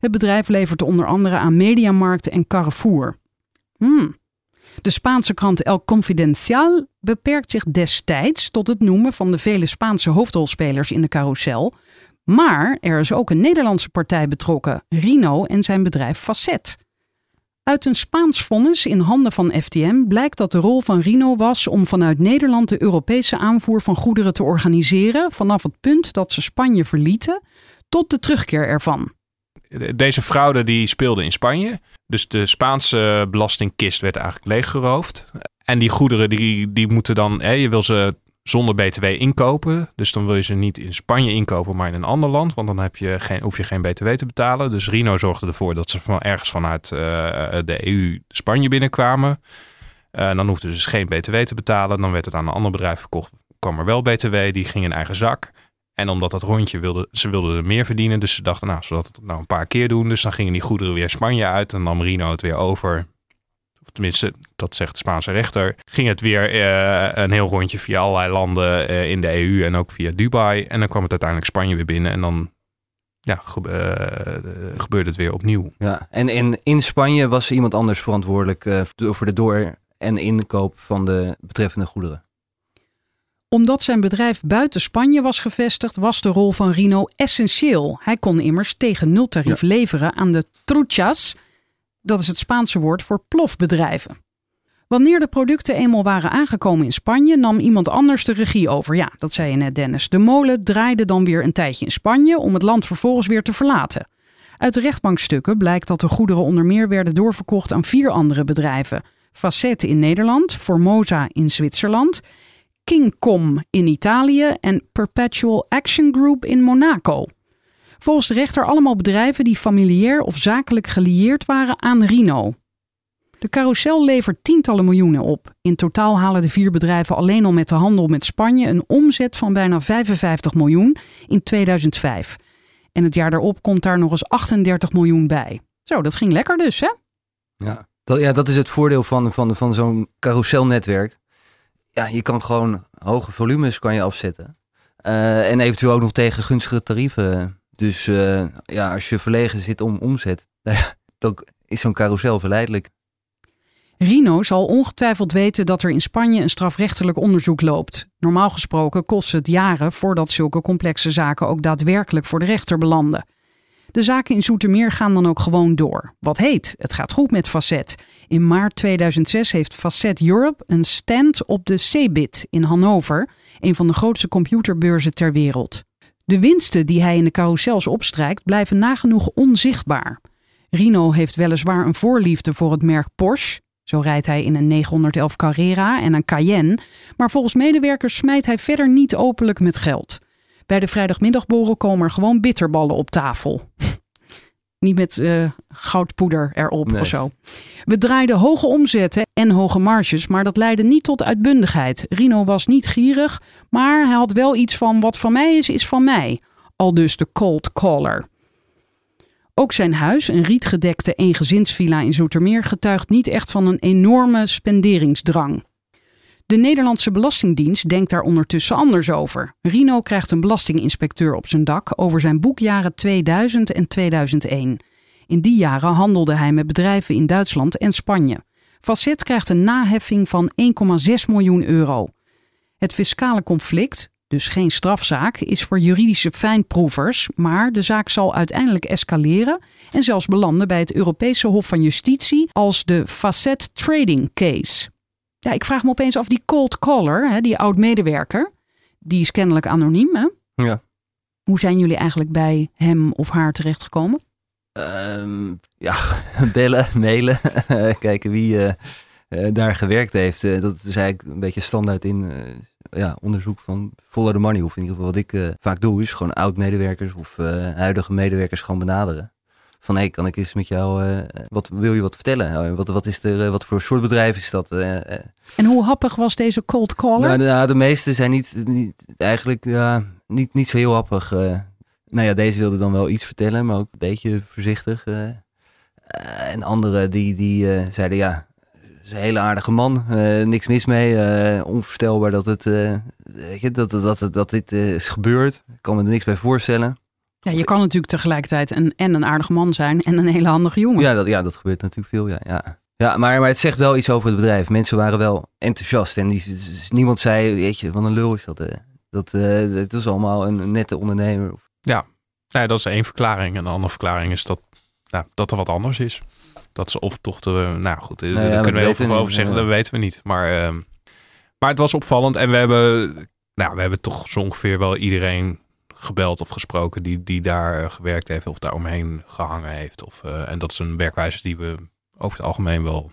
Het bedrijf levert onder andere aan Mediamarkt en Carrefour. Hmm. De Spaanse krant El Confidencial beperkt zich destijds tot het noemen van de vele Spaanse hoofdrolspelers in de carousel. Maar er is ook een Nederlandse partij betrokken, Rino en zijn bedrijf Facet. Uit een Spaans vonnis in handen van FTM blijkt dat de rol van Rino was om vanuit Nederland de Europese aanvoer van goederen te organiseren vanaf het punt dat ze Spanje verlieten tot de terugkeer ervan. Deze fraude die speelde in Spanje. Dus de Spaanse belastingkist werd eigenlijk leeggeroofd. En die goederen die, die moeten dan, je wil ze zonder BTW inkopen. Dus dan wil je ze niet in Spanje inkopen, maar in een ander land. Want dan heb je geen, hoef je geen BTW te betalen. Dus Rino zorgde ervoor dat ze van ergens vanuit uh, de EU Spanje binnenkwamen. Uh, dan hoefden ze dus geen BTW te betalen. Dan werd het aan een ander bedrijf verkocht. kwam er wel BTW, die ging in eigen zak. En omdat dat rondje wilde, ze wilden er meer verdienen. Dus ze dachten, nou, zodat het nou een paar keer doen. Dus dan gingen die goederen weer Spanje uit. En dan Rino het weer over tenminste, dat zegt de Spaanse rechter, ging het weer uh, een heel rondje via allerlei landen uh, in de EU en ook via Dubai. En dan kwam het uiteindelijk Spanje weer binnen en dan ja, gebeurde het weer opnieuw. Ja, en in, in Spanje was iemand anders verantwoordelijk voor de door- en inkoop van de betreffende goederen omdat zijn bedrijf buiten Spanje was gevestigd, was de rol van Rino essentieel. Hij kon immers tegen nultarief ja. leveren aan de truchas, dat is het Spaanse woord voor plofbedrijven. Wanneer de producten eenmaal waren aangekomen in Spanje, nam iemand anders de regie over. Ja, dat zei je net, Dennis. De molen draaide dan weer een tijdje in Spanje om het land vervolgens weer te verlaten. Uit rechtbankstukken blijkt dat de goederen onder meer werden doorverkocht aan vier andere bedrijven: Facette in Nederland, Formosa in Zwitserland, Kingcom in Italië en Perpetual Action Group in Monaco. Volgens de rechter allemaal bedrijven die familiair of zakelijk gelieerd waren aan Rino. De carousel levert tientallen miljoenen op. In totaal halen de vier bedrijven alleen al met de handel met Spanje een omzet van bijna 55 miljoen in 2005. En het jaar daarop komt daar nog eens 38 miljoen bij. Zo, dat ging lekker dus, hè? Ja, dat, ja, dat is het voordeel van, van, van zo'n carouselnetwerk. Ja, je kan gewoon hoge volumes kan je afzetten. Uh, en eventueel ook nog tegen gunstige tarieven dus uh, ja, als je verlegen zit om omzet, dan is zo'n carousel verleidelijk. Rino zal ongetwijfeld weten dat er in Spanje een strafrechtelijk onderzoek loopt. Normaal gesproken kost het jaren voordat zulke complexe zaken ook daadwerkelijk voor de rechter belanden. De zaken in Zoetermeer gaan dan ook gewoon door. Wat heet, het gaat goed met Facet. In maart 2006 heeft Facet Europe een stand op de CeBIT in Hannover, een van de grootste computerbeurzen ter wereld. De winsten die hij in de carousels opstrijkt blijven nagenoeg onzichtbaar. Rino heeft weliswaar een voorliefde voor het merk Porsche. Zo rijdt hij in een 911 Carrera en een Cayenne. Maar volgens medewerkers smijt hij verder niet openlijk met geld. Bij de vrijdagmiddagborrel komen er gewoon bitterballen op tafel. Niet met uh, goudpoeder erop nee. of zo. We draaiden hoge omzetten en hoge marges, maar dat leidde niet tot uitbundigheid. Rino was niet gierig, maar hij had wel iets van wat van mij is, is van mij. Al dus de cold caller. Ook zijn huis, een rietgedekte eengezinsvilla in Zoetermeer, getuigt niet echt van een enorme spenderingsdrang. De Nederlandse Belastingdienst denkt daar ondertussen anders over. Rino krijgt een belastinginspecteur op zijn dak over zijn boekjaren 2000 en 2001. In die jaren handelde hij met bedrijven in Duitsland en Spanje. Facet krijgt een naheffing van 1,6 miljoen euro. Het fiscale conflict, dus geen strafzaak, is voor juridische fijnproevers, maar de zaak zal uiteindelijk escaleren en zelfs belanden bij het Europese Hof van Justitie als de Facet Trading Case. Ja, ik vraag me opeens af, die cold caller, hè, die oud-medewerker, die is kennelijk anoniem, hè? Ja. Hoe zijn jullie eigenlijk bij hem of haar terechtgekomen? Um, ja, bellen, mailen, kijken wie, uh, eh, daar gewerkt heeft. Eh, dat is eigenlijk een beetje standaard in eh, ja, onderzoek van Follow the Money. Of in ieder geval wat ik eh, vaak doe, is gewoon oud-medewerkers of eh, huidige medewerkers gewoon benaderen. Van hé, kan ik eens met jou, eh, wat wil je wat vertellen? Eh, wat, wat, is er, eh, wat voor soort bedrijf is dat? En hoe happig was deze cold caller? nou, de, nou, de meeste zijn niet, niet eigenlijk ja, niet, niet zo heel happig. nou ja, deze wilde dan wel iets vertellen, maar ook een beetje voorzichtig. en andere die, die zeiden ja, is een hele aardige man, niks mis mee. onvoorstelbaar dat, het, weet je, dat, dat, dat, dat dit is gebeurd. Ik kan me er niks bij voorstellen. Ja, je kan natuurlijk tegelijkertijd een, en een aardige man zijn en een hele handige jongen. Ja, dat, ja, dat gebeurt natuurlijk veel. Ja, ja. ja maar, maar het zegt wel iets over het bedrijf. Mensen waren wel enthousiast. En die, dus niemand zei, weet je, wat een lul is dat. Dat, eh, het is allemaal een nette ondernemer. Nee, dat is één verklaring. En de andere verklaring is dat, nou, dat er wat anders is. Dat ze of toch de, nou goed, ja, daar kunnen we heel veel over zeggen, ja. dat weten we niet. Maar, ehm, maar het was opvallend en we hebben, nou, we hebben toch zo ongeveer wel iedereen gebeld of gesproken die, die daar eh, gewerkt heeft of daar omheen gehangen heeft. Of, eh, en dat is een werkwijze die we over het algemeen wel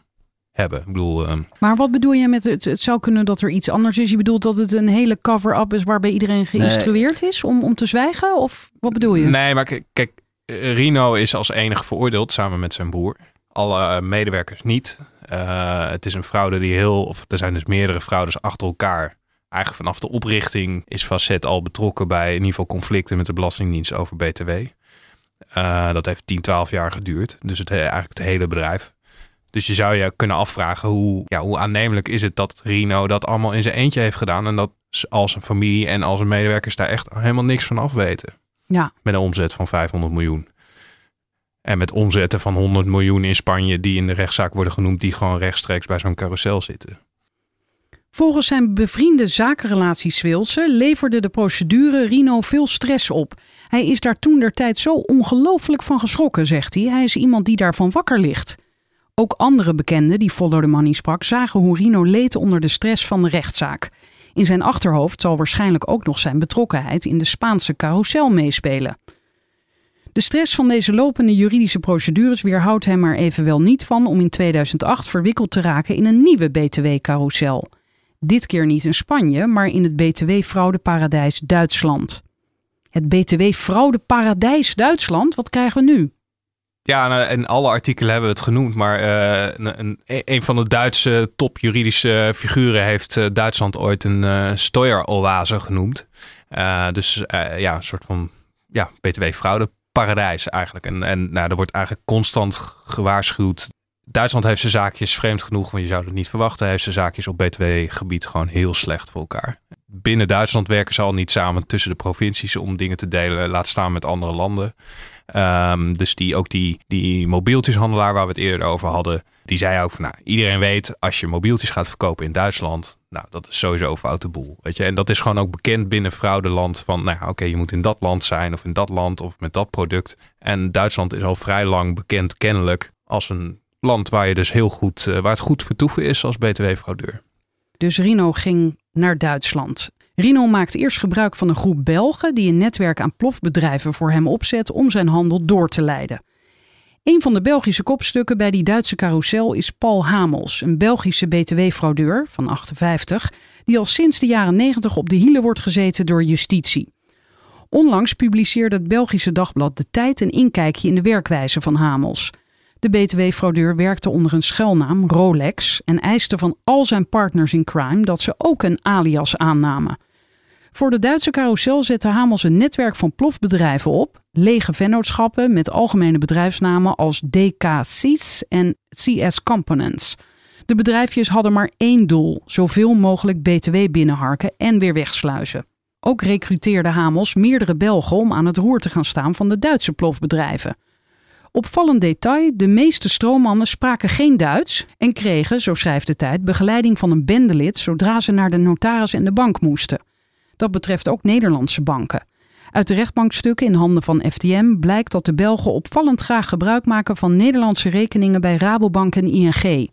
hebben. Ik bedoel, ehm, Maar wat bedoel je met het, het zou kunnen dat er iets anders is? Je bedoelt dat het een hele cover-up is waarbij iedereen geïnstrueerd is om, om te zwijgen? Of wat bedoel je? Nee, maar kijk, eh, Rino is als enige veroordeeld samen met zijn broer. Alle medewerkers niet. Eh, het is een fraude die heel, of er zijn dus meerdere fraudes achter elkaar. Eigenlijk vanaf de oprichting is Facet al betrokken bij in ieder geval conflicten met de Belastingdienst over BTW. Eh, dat heeft 10, 12 jaar geduurd. Dus het, he- eigenlijk het hele bedrijf. Dus je zou je kunnen afvragen hoe, ja, hoe aannemelijk is het dat Rino dat allemaal in zijn eentje heeft gedaan. En dat z- al zijn familie en al zijn medewerkers daar echt helemaal niks van af weten Ja, met een omzet van 500 miljoen. En met omzetten van 100 miljoen in Spanje, die in de rechtszaak worden genoemd, die gewoon rechtstreeks bij zo'n carousel zitten. Volgens zijn bevriende zakenrelatie Swilse leverde de procedure Rino veel stress op. Hij is daar toen der tijd zo ongelooflijk van geschrokken, zegt hij. Hij is iemand die daarvan wakker ligt. Ook andere bekenden die Follow the Money sprak, zagen hoe Rino leed onder de stress van de rechtszaak. In zijn achterhoofd zal waarschijnlijk ook nog zijn betrokkenheid in de Spaanse carousel meespelen. De stress van deze lopende juridische procedures weerhoudt hem er evenwel niet van om in 2008 verwikkeld te raken in een nieuwe BTW-carousel. Dit keer niet in Spanje, maar in het BTW-fraudeparadijs Duitsland. Het BTW-fraudeparadijs Duitsland, wat krijgen we nu? Ja, nou, en alle artikelen hebben het genoemd, maar eh, een, van de Duitse topjuridische figuren heeft eh, Duitsland ooit een uh, genoemd. Dus ja, een soort van ja, BTW-fraudeparadijs eigenlijk. En, en nou, er wordt eigenlijk constant gewaarschuwd. Duitsland heeft zijn zaakjes vreemd genoeg, want je zou het niet verwachten, heeft zijn zaakjes op BTW-gebied gewoon heel slecht voor elkaar. Binnen Duitsland werken ze al niet samen tussen de provincies om dingen te delen, laat staan met andere landen. Um, dus die, ook die, die mobieltjeshandelaar waar we het eerder over hadden, die zei ook van nou, iedereen weet als je mobieltjes gaat verkopen in Duitsland, nou dat is sowieso foute boel. Weet je? En dat is gewoon ook bekend binnen fraudeland van nou oké, je moet in dat land zijn of in dat land of met dat product. En Duitsland is al vrij lang bekend kennelijk als een land waar je dus heel goed, uh, waar het goed vertoeven is als btw-fraudeur. Dus Rino ging naar Duitsland. Rino maakt eerst gebruik van een groep Belgen die een netwerk aan plofbedrijven voor hem opzet om zijn handel door te leiden. Een van de Belgische kopstukken bij die Duitse carousel is Paul Hamels, een Belgische btw-fraudeur van 58, die al sinds de jaren 90 op de hielen wordt gezeten door justitie. Onlangs publiceerde het Belgische dagblad De Tijd een inkijkje in de werkwijze van Hamels. De btw-fraudeur werkte onder een schuilnaam Rolex en eiste van al zijn partners in crime dat ze ook een alias aannamen. Voor de Duitse carousel zette Hamels een netwerk van plofbedrijven op, lege vennootschappen met algemene bedrijfsnamen als DK Seats en CS Components. De bedrijfjes hadden maar één doel: zoveel mogelijk BTW binnenharken en weer wegsluizen. Ook recruteerde Hamels meerdere Belgen om aan het roer te gaan staan van de Duitse plofbedrijven. Opvallend detail: de meeste stroommannen spraken geen Duits en kregen, zo schrijft de tijd, begeleiding van een bendelid zodra ze naar de notaris en de bank moesten. Dat betreft ook Nederlandse banken. Uit de rechtbankstukken in handen van FTM blijkt dat de Belgen opvallend graag gebruik maken van Nederlandse rekeningen bij Rabobank en ING.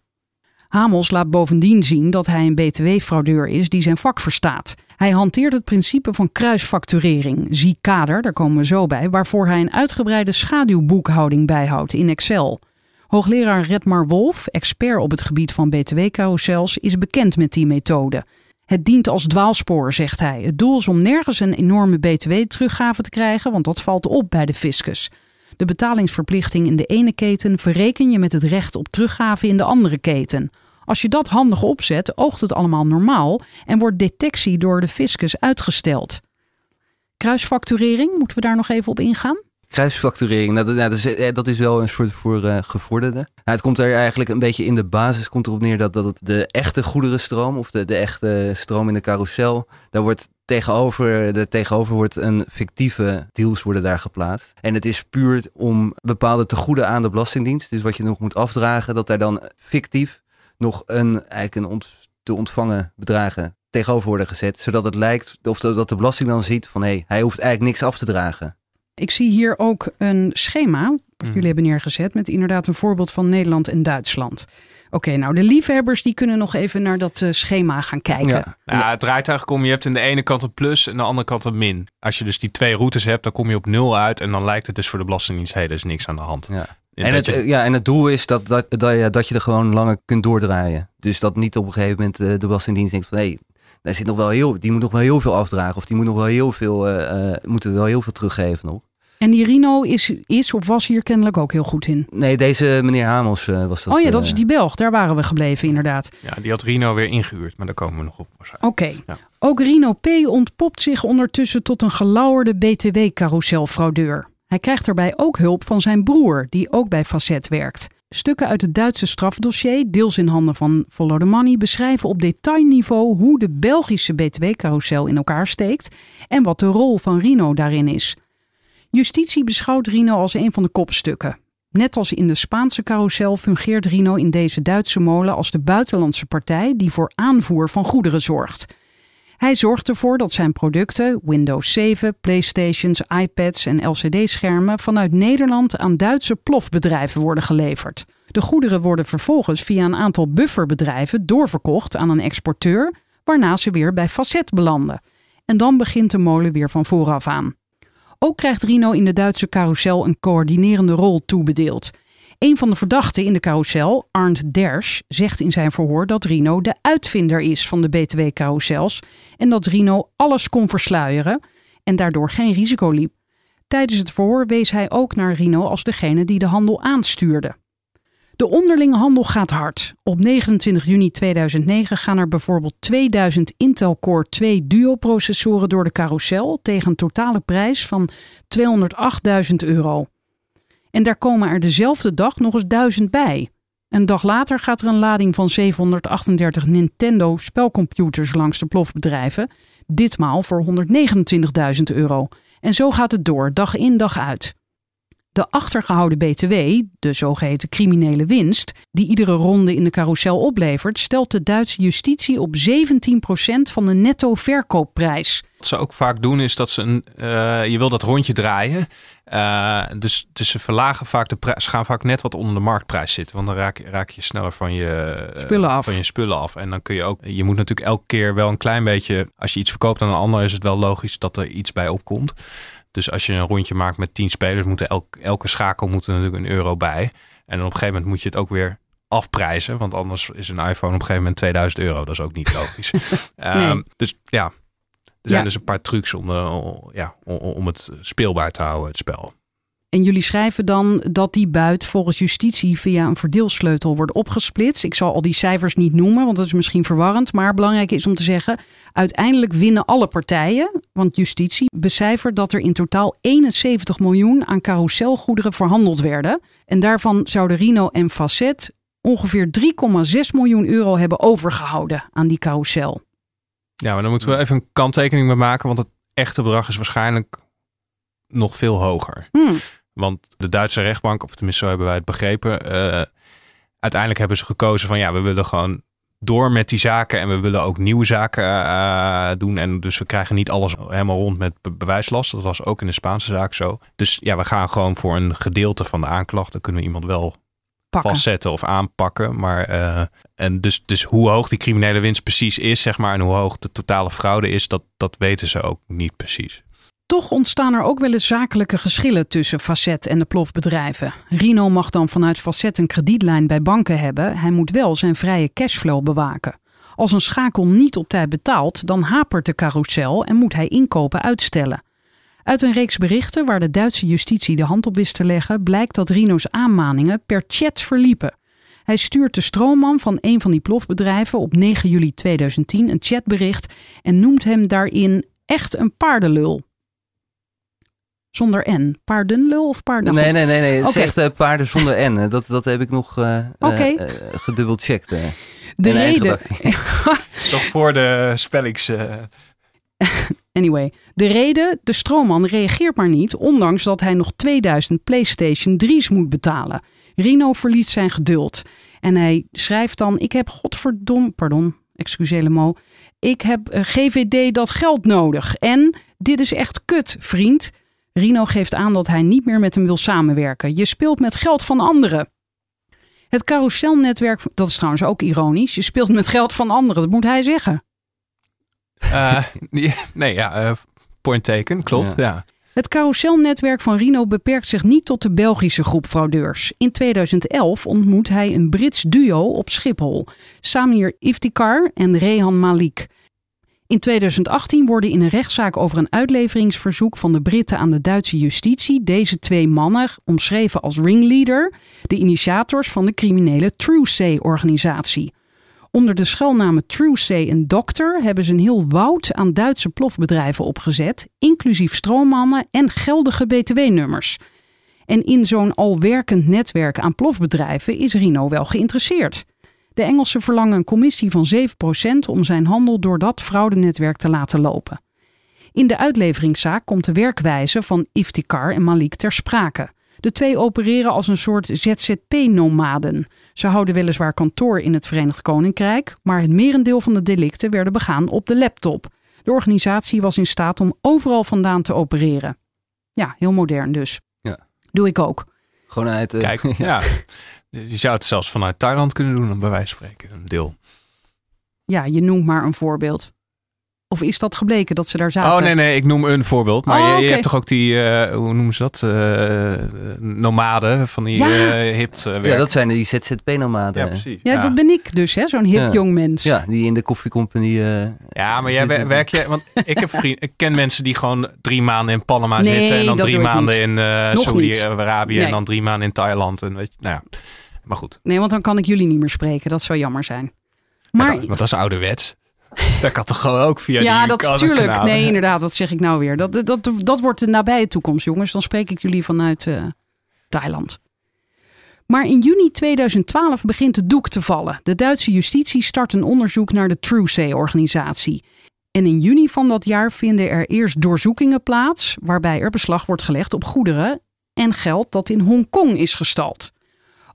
Hamels laat bovendien zien dat hij een btw-fraudeur is die zijn vak verstaat. Hij hanteert het principe van kruisfacturering, zie kader, daar komen we zo bij, waarvoor hij een uitgebreide schaduwboekhouding bijhoudt in Excel. Hoogleraar Redmar Wolf, expert op het gebied van btw-carousels, is bekend met die methode. Het dient als dwaalspoor, zegt hij. Het doel is om nergens een enorme btw-teruggave te krijgen, want dat valt op bij de fiscus. De betalingsverplichting in de ene keten verreken je met het recht op teruggave in de andere keten. Als je dat handig opzet, oogt het allemaal normaal en wordt detectie door de fiscus uitgesteld. Kruisfacturering, moeten we daar nog even op ingaan? Kruisfacturering, nou, dat, nou, is, eh, dat is wel een soort voor uh, gevorderden. Nou, het komt er eigenlijk een beetje in de basis komt erop neer dat, dat de echte goederenstroom of de, de echte stroom in de carousel, daar wordt tegenover, de tegenover wordt een fictieve deals worden daar geplaatst. En het is puur om bepaalde tegoeden aan de Belastingdienst, dus wat je nog moet afdragen, dat daar dan fictief nog een, eigenlijk een ont, te ontvangen bedragen tegenover worden gezet, zodat het lijkt of dat de belasting dan ziet van hé, hey, hij hoeft eigenlijk niks af te dragen. Ik zie hier ook een schema Mhm. jullie hebben neergezet met inderdaad een voorbeeld van Nederland en Duitsland. Oké, nou de liefhebbers die kunnen nog even naar dat eh, schema gaan kijken. Ja. Nou, het draait eigenlijk om, je hebt aan de ene kant een plus en aan de andere kant een min. Als je dus die twee routes hebt, dan kom je op nul uit en dan lijkt het dus voor de Belastingdienst, hé, er is niks aan de hand. Ja. En het, je- eh, ja, en het doel is dat, dat, dat, je, dat je er gewoon langer kunt doordraaien. Dus dat niet op een gegeven moment eh, de Belastingdienst denkt van hé, hey, daar zit nog wel heel, die moet nog wel heel veel afdragen. Of die moet nog wel heel veel, eh, eh, moeten we wel heel veel teruggeven nog. En die Rino is, is of was hier kennelijk ook heel goed in. Nee, deze meneer Hamels eh, was dat. oh ja, dat is die Belg. Daar waren we gebleven inderdaad. ja, die had Rino weer ingehuurd, maar daar komen we nog op waarschijnlijk. Oké. Ja. Ook Rino P. ontpopt zich ondertussen tot een gelauwerde BTW-carouselfraudeur. Hij krijgt daarbij ook hulp van zijn broer, die ook bij Facet werkt. Stukken uit het Duitse strafdossier, deels in handen van Follow the Money, beschrijven op detailniveau hoe de Belgische BTW-carousel in elkaar steekt en wat de rol van Rino daarin is. Justitie beschouwt Rino als een van de kopstukken. Net als in de Spaanse carousel fungeert Rino in deze Duitse molen als de buitenlandse partij die voor aanvoer van goederen zorgt. Hij zorgt ervoor dat zijn producten, Windows 7, PlayStations, iPads en LCD-schermen, vanuit Nederland aan Duitse plofbedrijven worden geleverd. De goederen worden vervolgens via een aantal bufferbedrijven doorverkocht aan een exporteur, waarna ze weer bij Facet belanden. En dan begint de molen weer van vooraf aan. Ook krijgt Rino in de Duitse carousel een coördinerende rol toebedeeld. Een van de verdachten in de carousel, Arndt Dersch, zegt in zijn verhoor dat Rino de uitvinder is van de BTW-carousels en dat Rino alles kon versluieren en daardoor geen risico liep. Tijdens het verhoor wees hij ook naar Rino als degene die de handel aanstuurde. De onderlinge handel gaat hard. Op 29 juni 2009 gaan er bijvoorbeeld 2000 Intel Core 2 Duo-processoren door de carousel tegen een totale prijs van 208.000 euro. En daar komen er dezelfde dag nog eens 1000 bij. Een dag later gaat er een lading van 738 Nintendo spelcomputers langs de plofbedrijven, ditmaal voor 129.000 euro. En zo gaat het door, dag in dag uit. De achtergehouden BTW, de zogeheten criminele winst, die iedere ronde in de carousel oplevert, stelt de Duitse justitie op 17% van de netto verkoopprijs. Wat ze ook vaak doen is dat ze een, eh, je wil dat rondje draaien. Eh, dus, dus ze verlagen vaak de prijs, ze gaan vaak net wat onder de marktprijs zitten. Want dan raak, je- raak je sneller van je, eh, Spullen af. van je spullen af. En dan kun je ook, je moet natuurlijk elke keer wel een klein beetje, als je iets verkoopt aan een ander, is het wel logisch dat er iets bij opkomt. Dus als je een rondje maakt met 10 spelers, moet elk, elke schakel moet er natuurlijk een euro bij. En dan op een gegeven moment moet je het ook weer afprijzen. Want anders is een iPhone op een gegeven moment 2000 euro. Dat is ook niet logisch. Ehm, dus ja, er zijn dus een paar trucs om, eh, ja, om, om het speelbaar te houden, het spel. En jullie schrijven dan dat die buit volgens justitie via een verdeelsleutel wordt opgesplitst. Ik zal al die cijfers niet noemen, want dat is misschien verwarrend. Maar belangrijk is om te zeggen, uiteindelijk winnen alle partijen. Want justitie becijfert dat er in totaal 71 miljoen aan carouselgoederen verhandeld werden. En daarvan zouden Rino en Facet ongeveer 3,6 miljoen euro hebben overgehouden aan die carousel. Ja, maar dan moeten we even een kanttekening bij maken. Want het echte bedrag is waarschijnlijk nog veel hoger. Hmm. Want de Duitse rechtbank, of tenminste zo hebben wij het begrepen. eh, uiteindelijk hebben ze gekozen van ja, we willen gewoon door met die zaken. En we willen ook nieuwe zaken eh, doen. En dus we krijgen niet alles helemaal rond met be- bewijslast. Dat was ook in de Spaanse zaak zo. Dus ja, we gaan gewoon voor een gedeelte van de aanklacht. Dan kunnen we iemand wel Pakken. vastzetten of aanpakken. Maar eh, en dus, dus hoe hoog die criminele winst precies is, zeg maar, en hoe hoog de totale fraude is, dat, dat weten ze ook niet precies. Toch ontstaan er ook wel eens zakelijke geschillen tussen Facet en de plofbedrijven. Rino mag dan vanuit Facet een kredietlijn bij banken hebben. Hij moet wel zijn vrije cashflow bewaken. Als een schakel niet op tijd betaalt, dan hapert de carousel en moet hij inkopen uitstellen. Uit een reeks berichten waar de Duitse justitie de hand op wist te leggen, blijkt dat Rino's aanmaningen per chat verliepen. Hij stuurt de stroomman van een van die plofbedrijven op 9 juli 2010 een chatbericht en noemt hem daarin echt een paardenlul. Zonder N. Paardenlul of paarden? Nee, nee, nee, nee. Het is echt eh, paarden zonder N. Dat, dat heb ik nog eh eh, eh, gedubbeld checkt. De reden. Toch voor de spellings... Anyway, de reden, de stroomman reageert maar niet, ondanks dat hij nog 2000 PlayStation 3's moet betalen. Rino verliest zijn geduld en hij schrijft dan: Ik heb godverdom, pardon, ik heb eh, GVD dat geld nodig. En dit is echt kut, vriend. Rino geeft aan dat hij niet meer met hem wil samenwerken. Je speelt met geld van anderen. Het carouselnetwerk, dat is trouwens ook ironisch. Je speelt met geld van anderen, dat moet hij zeggen. Eh, nee, ja, eh, point taken, klopt. Ja. Het carouselnetwerk van Rino beperkt zich niet tot de Belgische groep fraudeurs. In 2011 ontmoet hij een Brits duo op Schiphol, Samir Iftikhar en Rehan Malik. In 2018 worden in een rechtszaak over een uitleveringsverzoek van de Britten aan de Duitse justitie deze twee mannen omschreven als ringleader, de initiators van de criminele Truesay-organisatie. Onder de schuilnamen Truesay en Doctor hebben ze een heel woud aan Duitse plofbedrijven opgezet, inclusief stroommannen en geldige btw-nummers. En in zo'n al werkend netwerk aan plofbedrijven is Rino wel geïnteresseerd. De Engelsen verlangen een commissie van 7% om zijn handel door dat fraudenetwerk te laten lopen. In de uitleveringszaak komt de werkwijze van Iftikhar en Malik ter sprake. De twee opereren als een soort ZZP-nomaden. Ze houden weliswaar kantoor in het Verenigd Koninkrijk, maar het merendeel van de delicten werden begaan op de laptop. De organisatie was in staat om overal vandaan te opereren. Ja, heel modern dus. Ja. Doe ik ook. Gewoon uit... eh, Kijk, ja. Je zou het zelfs vanuit Thailand kunnen doen, bij wijze van spreken. Een deel. Ja, je noemt maar een voorbeeld. Of is dat gebleken dat ze daar zaten? Oh nee, nee, ik noem een voorbeeld. Maar Oh, je, hebt toch ook die, eh, hoe noemen ze dat? Eh, nomaden van die Ja. eh eh, ja, dat zijn die ZZP-nomaden. Ja, precies. Ja, dat ben ik dus, hè? zo'n hip Ja. jong mens. Ja, die in de koffiecompagnie... eh, Ja, maar jij wer- werk je, want ik heb vrienden, ik ken mensen die gewoon drie maanden in Panama Nee, zitten en dan dat drie maanden in eh Saudi-Arabië Nee. en dan drie maanden in Thailand en weet je, nou ja, maar goed. Nee, want dan kan ik jullie niet meer spreken. Dat zou jammer zijn. Maar Maar, want dat is ouderwets. Dat kan toch gewoon ook via ja, die dat is kan- tuurlijk. kanalen? Nee, inderdaad. Wat zeg ik nou weer? Dat, dat, dat, wordt de nabije toekomst, jongens. Dan spreek ik jullie vanuit eh, Thailand. Maar in juni 2012 begint het doek te vallen. De Duitse justitie start een onderzoek naar de Truesay-organisatie. En in juni van dat jaar vinden er eerst doorzoekingen plaats, waarbij er beslag wordt gelegd op goederen en geld dat in Hongkong is gestald.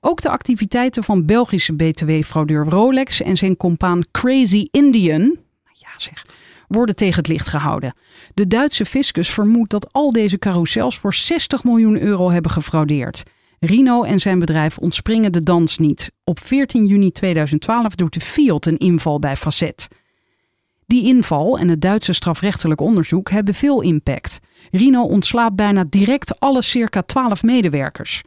Ook de activiteiten van Belgische BTW-fraudeur Rolex en zijn compaan Crazy Indian, ja zeg, worden tegen het licht gehouden. De Duitse fiscus vermoedt dat al deze carousels voor 60 miljoen euro hebben gefraudeerd. Rino en zijn bedrijf ontspringen de dans niet. Op 14 juni 2012 doet de Fiat een inval bij Facet. Die inval en het Duitse strafrechtelijk onderzoek hebben veel impact. Rino ontslaat bijna direct alle circa 12 medewerkers.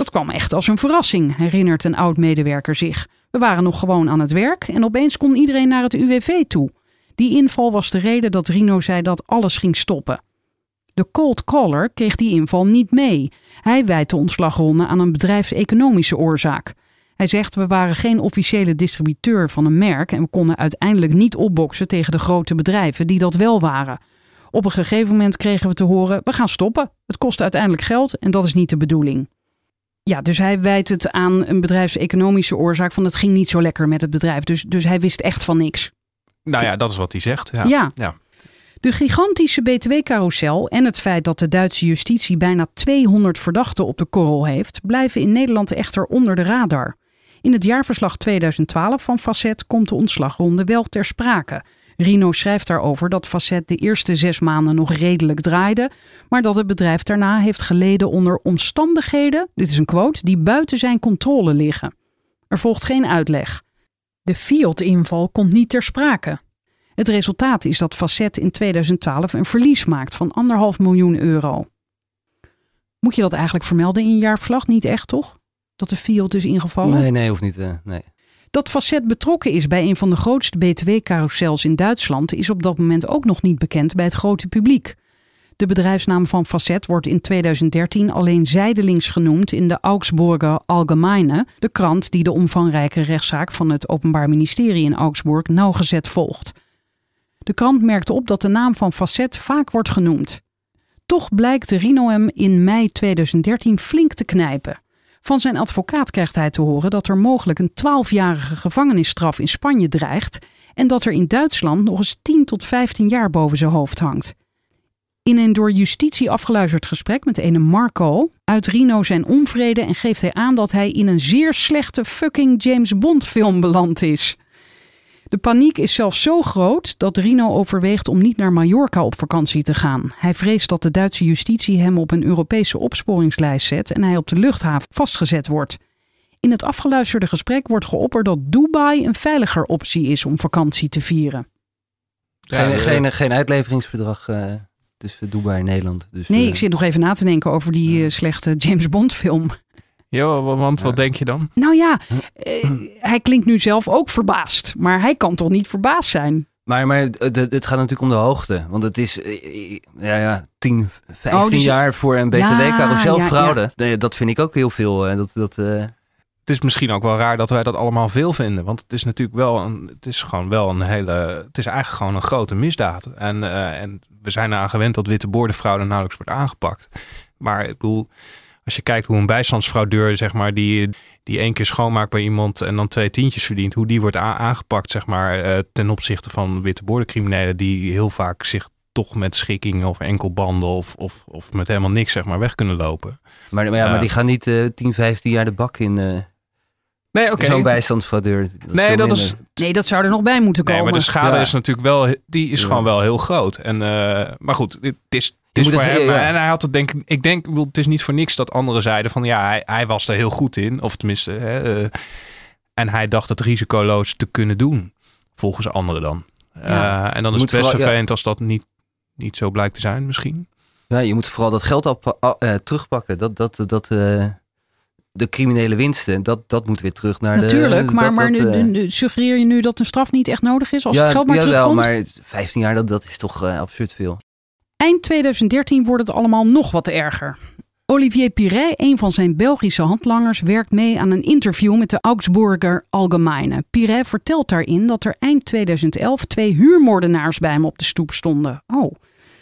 Dat kwam echt als een verrassing, herinnert een oud-medewerker zich. We waren nog gewoon aan het werk en opeens kon iedereen naar het UWV toe. Die inval was de reden dat Rino zei dat alles ging stoppen. De cold caller kreeg die inval niet mee. Hij wijt de ontslagronde aan een bedrijfseconomische oorzaak. Hij zegt we waren geen officiële distributeur van een merk en we konden uiteindelijk niet opboksen tegen de grote bedrijven die dat wel waren. Op een gegeven moment kregen we te horen we gaan stoppen. Het kost uiteindelijk geld en dat is niet de bedoeling. Ja, dus hij wijt het aan een bedrijfseconomische oorzaak van het ging niet zo lekker met het bedrijf. Dus, dus hij wist echt van niks. Nou ja, dat is wat hij zegt. Ja. Ja. ja. De gigantische btw-carousel en het feit dat de Duitse justitie bijna 200 verdachten op de korrel heeft, blijven in Nederland echter onder de radar. In het jaarverslag 2012 van Facet komt de ontslagronde wel ter sprake. Rino schrijft daarover dat Facet de eerste zes maanden nog redelijk draaide, maar dat het bedrijf daarna heeft geleden onder omstandigheden, dit is een quote, die buiten zijn controle liggen. Er volgt geen uitleg. De Fiat-inval komt niet ter sprake. Het resultaat is dat Facet in 2012 een verlies maakt van anderhalf miljoen euro. Moet je dat eigenlijk vermelden in je jaarverslag? Niet echt, toch? Dat de Fiat is ingevallen? Nee, nee, hoeft niet. eh, nee. Dat Facet betrokken is bij een van de grootste btw-carousels in Duitsland is op dat moment ook nog niet bekend bij het grote publiek. De bedrijfsnaam van Facet wordt in 2013 alleen zijdelings genoemd in de Augsburger Allgemeine, de krant die de omvangrijke rechtszaak van het Openbaar Ministerie in Augsburg nauwgezet volgt. De krant merkte op dat de naam van Facet vaak wordt genoemd. Toch blijkt hem in mei 2013 flink te knijpen. Van zijn advocaat krijgt hij te horen dat er mogelijk een 12-jarige gevangenisstraf in Spanje dreigt en dat er in Duitsland nog eens 10 tot 15 jaar boven zijn hoofd hangt. In een door justitie afgeluisterd gesprek met ene Marco uit Rino zijn onvrede en geeft hij aan dat hij in een zeer slechte fucking James Bond film beland is. De paniek is zelfs zo groot dat Rino overweegt om niet naar Mallorca op vakantie te gaan. Hij vreest dat de Duitse justitie hem op een Europese opsporingslijst zet en hij op de luchthaven vastgezet wordt. In het afgeluisterde gesprek wordt geopperd dat Dubai een veiliger optie is om vakantie te vieren. Geen, geen, geen uitleveringsverdrag eh, tussen Dubai en Nederland. Dus, Nee, eh, ik zit nog even na te denken over die eh, slechte James Bond film. Jo, wa- want wat denk je dan? Nou ja, eh, hij klinkt nu zelf ook verbaasd. Maar hij kan toch niet verbaasd zijn? Maar, maar het, het- gaat natuurlijk om de hoogte. Want het is eh, ja, ja, 10, 15 Oh, dus- jaar voor een Ja, btw-carouselfraude. Nee, Dat vind ik ook heel veel. eh, Dat, dat, eh, Het is misschien ook wel raar dat wij dat allemaal veel vinden. Want het is natuurlijk wel een, het is gewoon wel een hele, het is eigenlijk gewoon een grote misdaad. En, eh, en we zijn eraan gewend dat witte boordenfraude nauwelijks wordt aangepakt. Maar ik bedoel, als je kijkt hoe een bijstandsfraudeur, zeg maar, die, die één keer schoonmaakt bij iemand en dan twee tientjes verdient, hoe die wordt aangepakt, zeg maar, eh, ten opzichte van witte boordencriminelen die heel vaak zich toch met schikkingen of enkelbanden of, of, of met helemaal niks, zeg maar, weg kunnen lopen. maar, maar, ja, maar die gaan niet eh 10, 15 jaar de bak in. eh Nee, oké. Zo'n bijstandsfraudeur. Dat Nee, dat is, Nee, dat zou er nog bij moeten komen. Nee, maar de schade Ja. is natuurlijk wel, die is Ja. gewoon wel heel groot. En, eh, maar goed, het is, is moet voor het- hem. ja. En hij had het denk ik, ik denk, het is niet voor niks dat anderen zeiden van ja, hij, hij was er heel goed in. Of tenminste, hè, eh, en hij dacht het risicoloos te kunnen doen, volgens anderen dan. Ja. Eh, en dan Je is het best vooral- ja. vervelend als dat niet, niet zo blijkt te zijn misschien. Ja, je moet vooral dat geld op, eh, terugpakken. Dat, dat, dat, eh, de criminele winsten, dat, dat moet weer terug naar Natuurlijk, de... maar, dat- maar dat, nu- eh, nu- suggereer je nu dat een straf niet echt nodig is als ja, het geld maar jawel, terugkomt? maar 15 jaar, dat, dat is toch eh, absurd veel. Eind 2013 wordt het allemaal nog wat erger. Olivier Piret, een van zijn Belgische handlangers, werkt mee aan een interview met de Augsburger Allgemeine. Piret vertelt daarin dat er eind 2011 twee huurmoordenaars bij hem op de stoep stonden. Oh.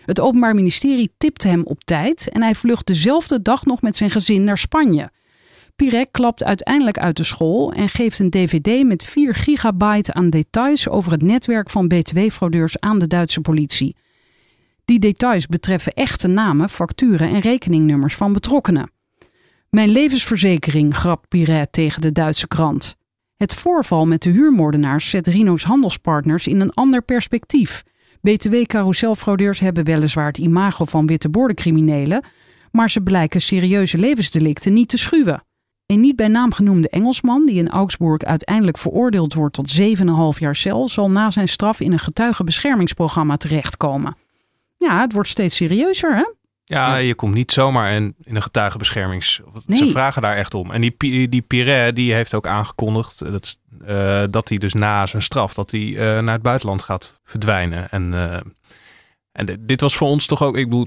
Het Openbaar Ministerie tipte hem op tijd en hij vlucht dezelfde dag nog met zijn gezin naar Spanje. Piret klapt uiteindelijk uit de school en geeft een dvd met 4 gigabyte aan details over het netwerk van btw-fraudeurs aan de Duitse politie. Die details betreffen echte namen, facturen en rekeningnummers van betrokkenen. Mijn levensverzekering, grapt Piret tegen de Duitse krant. Het voorval met de huurmoordenaars zet Rino's handelspartners in een ander perspectief. BTW-carouselfraudeurs hebben weliswaar het imago van witte maar ze blijken serieuze levensdelicten niet te schuwen. Een niet bij naam genoemde Engelsman, die in Augsburg uiteindelijk veroordeeld wordt tot 7,5 jaar cel, zal na zijn straf in een getuigenbeschermingsprogramma terechtkomen. Ja, het wordt steeds serieuzer, hè? Ja, je komt niet zomaar in, in een getuigenbeschermings. Ze Nee. vragen daar echt om. En die, die Piret, die heeft ook aangekondigd eh, dat, eh, dat hij dus na zijn straf, dat hij eh, naar het buitenland gaat verdwijnen. En, eh, en dit- was voor ons toch ook, ik bedoel,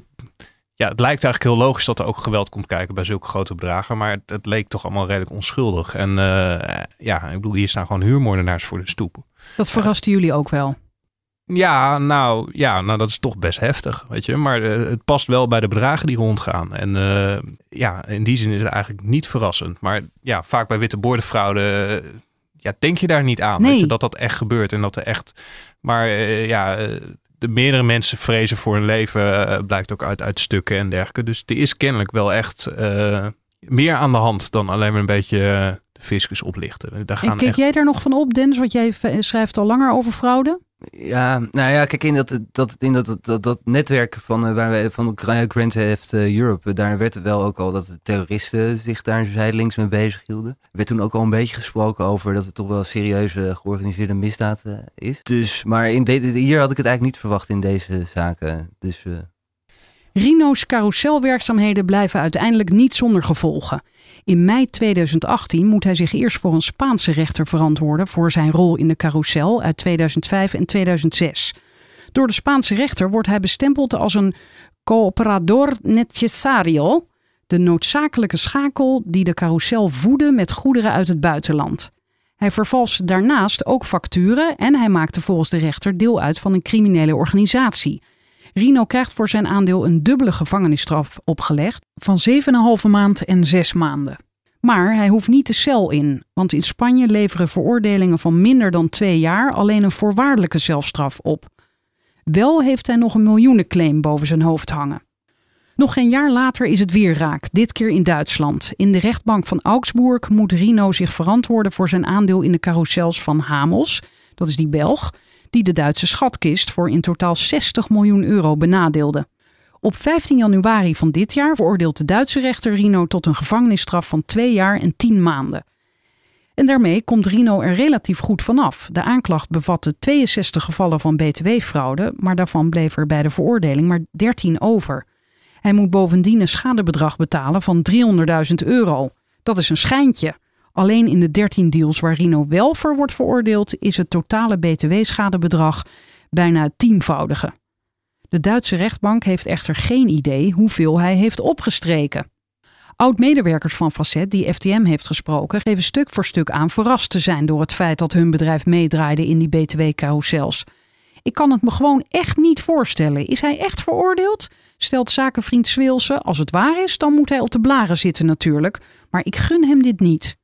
ja, het lijkt eigenlijk heel logisch dat er ook geweld komt kijken bij zulke grote bedragen. Maar het, het leek toch allemaal redelijk onschuldig. En eh, ja, ik bedoel, hier staan gewoon huurmoordenaars voor de stoep. Dat verraste jullie ook wel. Ja, nou, ja, nou, dat is toch best heftig, weet je. Maar eh, het past wel bij de bedragen die rondgaan. En eh, ja, in die zin is het eigenlijk niet verrassend. Maar ja, vaak bij witte boordenfraude, eh, ja, denk je daar niet aan. Nee. Weet je, dat dat echt gebeurt en dat er echt... Maar ja, de meerdere mensen vrezen voor hun leven, blijkt ook uit, uit stukken en dergelijke. Dus er is kennelijk wel echt meer aan de hand dan alleen maar een beetje de fiscus oplichten. Daar En gaan keek echt... jij daar nog van op, Dennis? Want jij schrijft al langer over fraude. Ja, nou ja, kijk, in dat, dat, in dat, dat, dat netwerk van, uh, waar wij van Grand Theft Europe, daar werd wel ook al dat de terroristen zich daar zijdelings mee bezig hielden. Er werd toen ook al een beetje gesproken over dat het toch wel serieuze georganiseerde misdaad is. Dus, maar in hier had ik het eigenlijk niet verwacht in deze zaken. Dus... Rino's carouselwerkzaamheden blijven uiteindelijk niet zonder gevolgen. In mei 2018 moet hij zich eerst voor een Spaanse rechter verantwoorden voor zijn rol in de carousel uit 2005 en 2006. Door de Spaanse rechter wordt hij bestempeld als een cooperador necesario, de noodzakelijke schakel die de carousel voedde met goederen uit het buitenland. Hij vervalste daarnaast ook facturen en hij maakte volgens de rechter deel uit van een criminele organisatie. Rino krijgt voor zijn aandeel een dubbele gevangenisstraf opgelegd van 7,5 maand en 6 maanden. Maar hij hoeft niet de cel in, want in Spanje leveren veroordelingen van minder dan twee jaar alleen een voorwaardelijke zelfstraf op. Wel heeft hij nog een miljoenenclaim boven zijn hoofd hangen. Nog geen jaar later is het weer raak, dit keer in Duitsland. In de rechtbank van Augsburg moet Rino zich verantwoorden voor zijn aandeel in de carousels van Hamels, dat is die Belg, die de Duitse schatkist voor in totaal 60 miljoen euro benadeelde. Op 15 januari van dit jaar veroordeelt de Duitse rechter Rino tot een gevangenisstraf van twee jaar en 10 maanden. En daarmee komt Rino er relatief goed vanaf. De aanklacht bevatte 62 gevallen van btw-fraude, maar daarvan bleef er bij de veroordeling maar 13 over. Hij moet bovendien een schadebedrag betalen van 300.000 euro. Dat is een schijntje. Alleen in de 13 deals waar Rino wel voor wordt veroordeeld, is het totale btw-schadebedrag bijna tienvoudige. De Duitse rechtbank heeft echter geen idee hoeveel hij heeft opgestreken. Oud-medewerkers van Facet, die FTM heeft gesproken, geven stuk voor stuk aan verrast te zijn door het feit dat hun bedrijf meedraaide in die btw-carousels. Ik kan het me gewoon echt niet voorstellen. Is hij echt veroordeeld? Stelt zakenvriend Swilse, als het waar is, dan moet hij op de blaren zitten natuurlijk. Maar ik gun hem dit niet.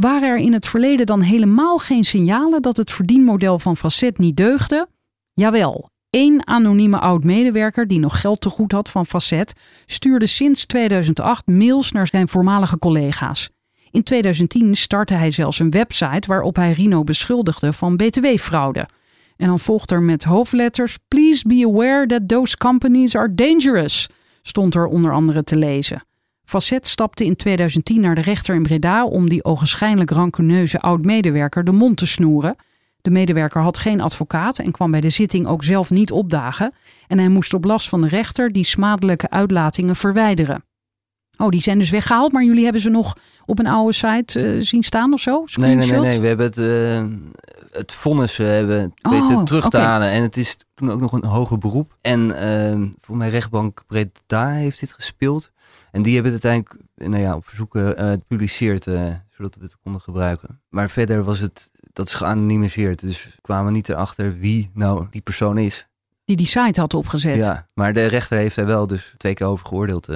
Waren er in het verleden dan helemaal geen signalen dat het verdienmodel van Facet niet deugde? Jawel, één anonieme oud-medewerker die nog geld te goed had van Facet stuurde sinds 2008 mails naar zijn voormalige collega's. In 2010 startte hij zelfs een website waarop hij Rino beschuldigde van btw-fraude. En dan volgt er met hoofdletters: Please be aware that those companies are dangerous, stond er onder andere te lezen. Facet stapte in 2010 naar de rechter in Breda om die ogenschijnlijk rancuneuze oud-medewerker de mond te snoeren. De medewerker had geen advocaat en kwam bij de zitting ook zelf niet opdagen. En hij moest op last van de rechter die smadelijke uitlatingen verwijderen. Oh, die zijn dus weggehaald, maar jullie hebben ze nog op een oude site uh, zien staan of zo? Nee, nee, nee, nee, We hebben het, uh, het vonnis uh, hebben weten oh, terug te okay. halen. En het is toen ook nog een hoger beroep. En voor mij rechtbank Breda heeft dit gespeeld. En die hebben het uiteindelijk nou ja, op verzoek gepubliceerd, zodat we het konden gebruiken. Maar verder was het, dat is geanonimiseerd. Dus we kwamen niet erachter wie nou die persoon is. Die die site had opgezet. Ja, maar de rechter heeft er wel dus twee keer over geoordeeld.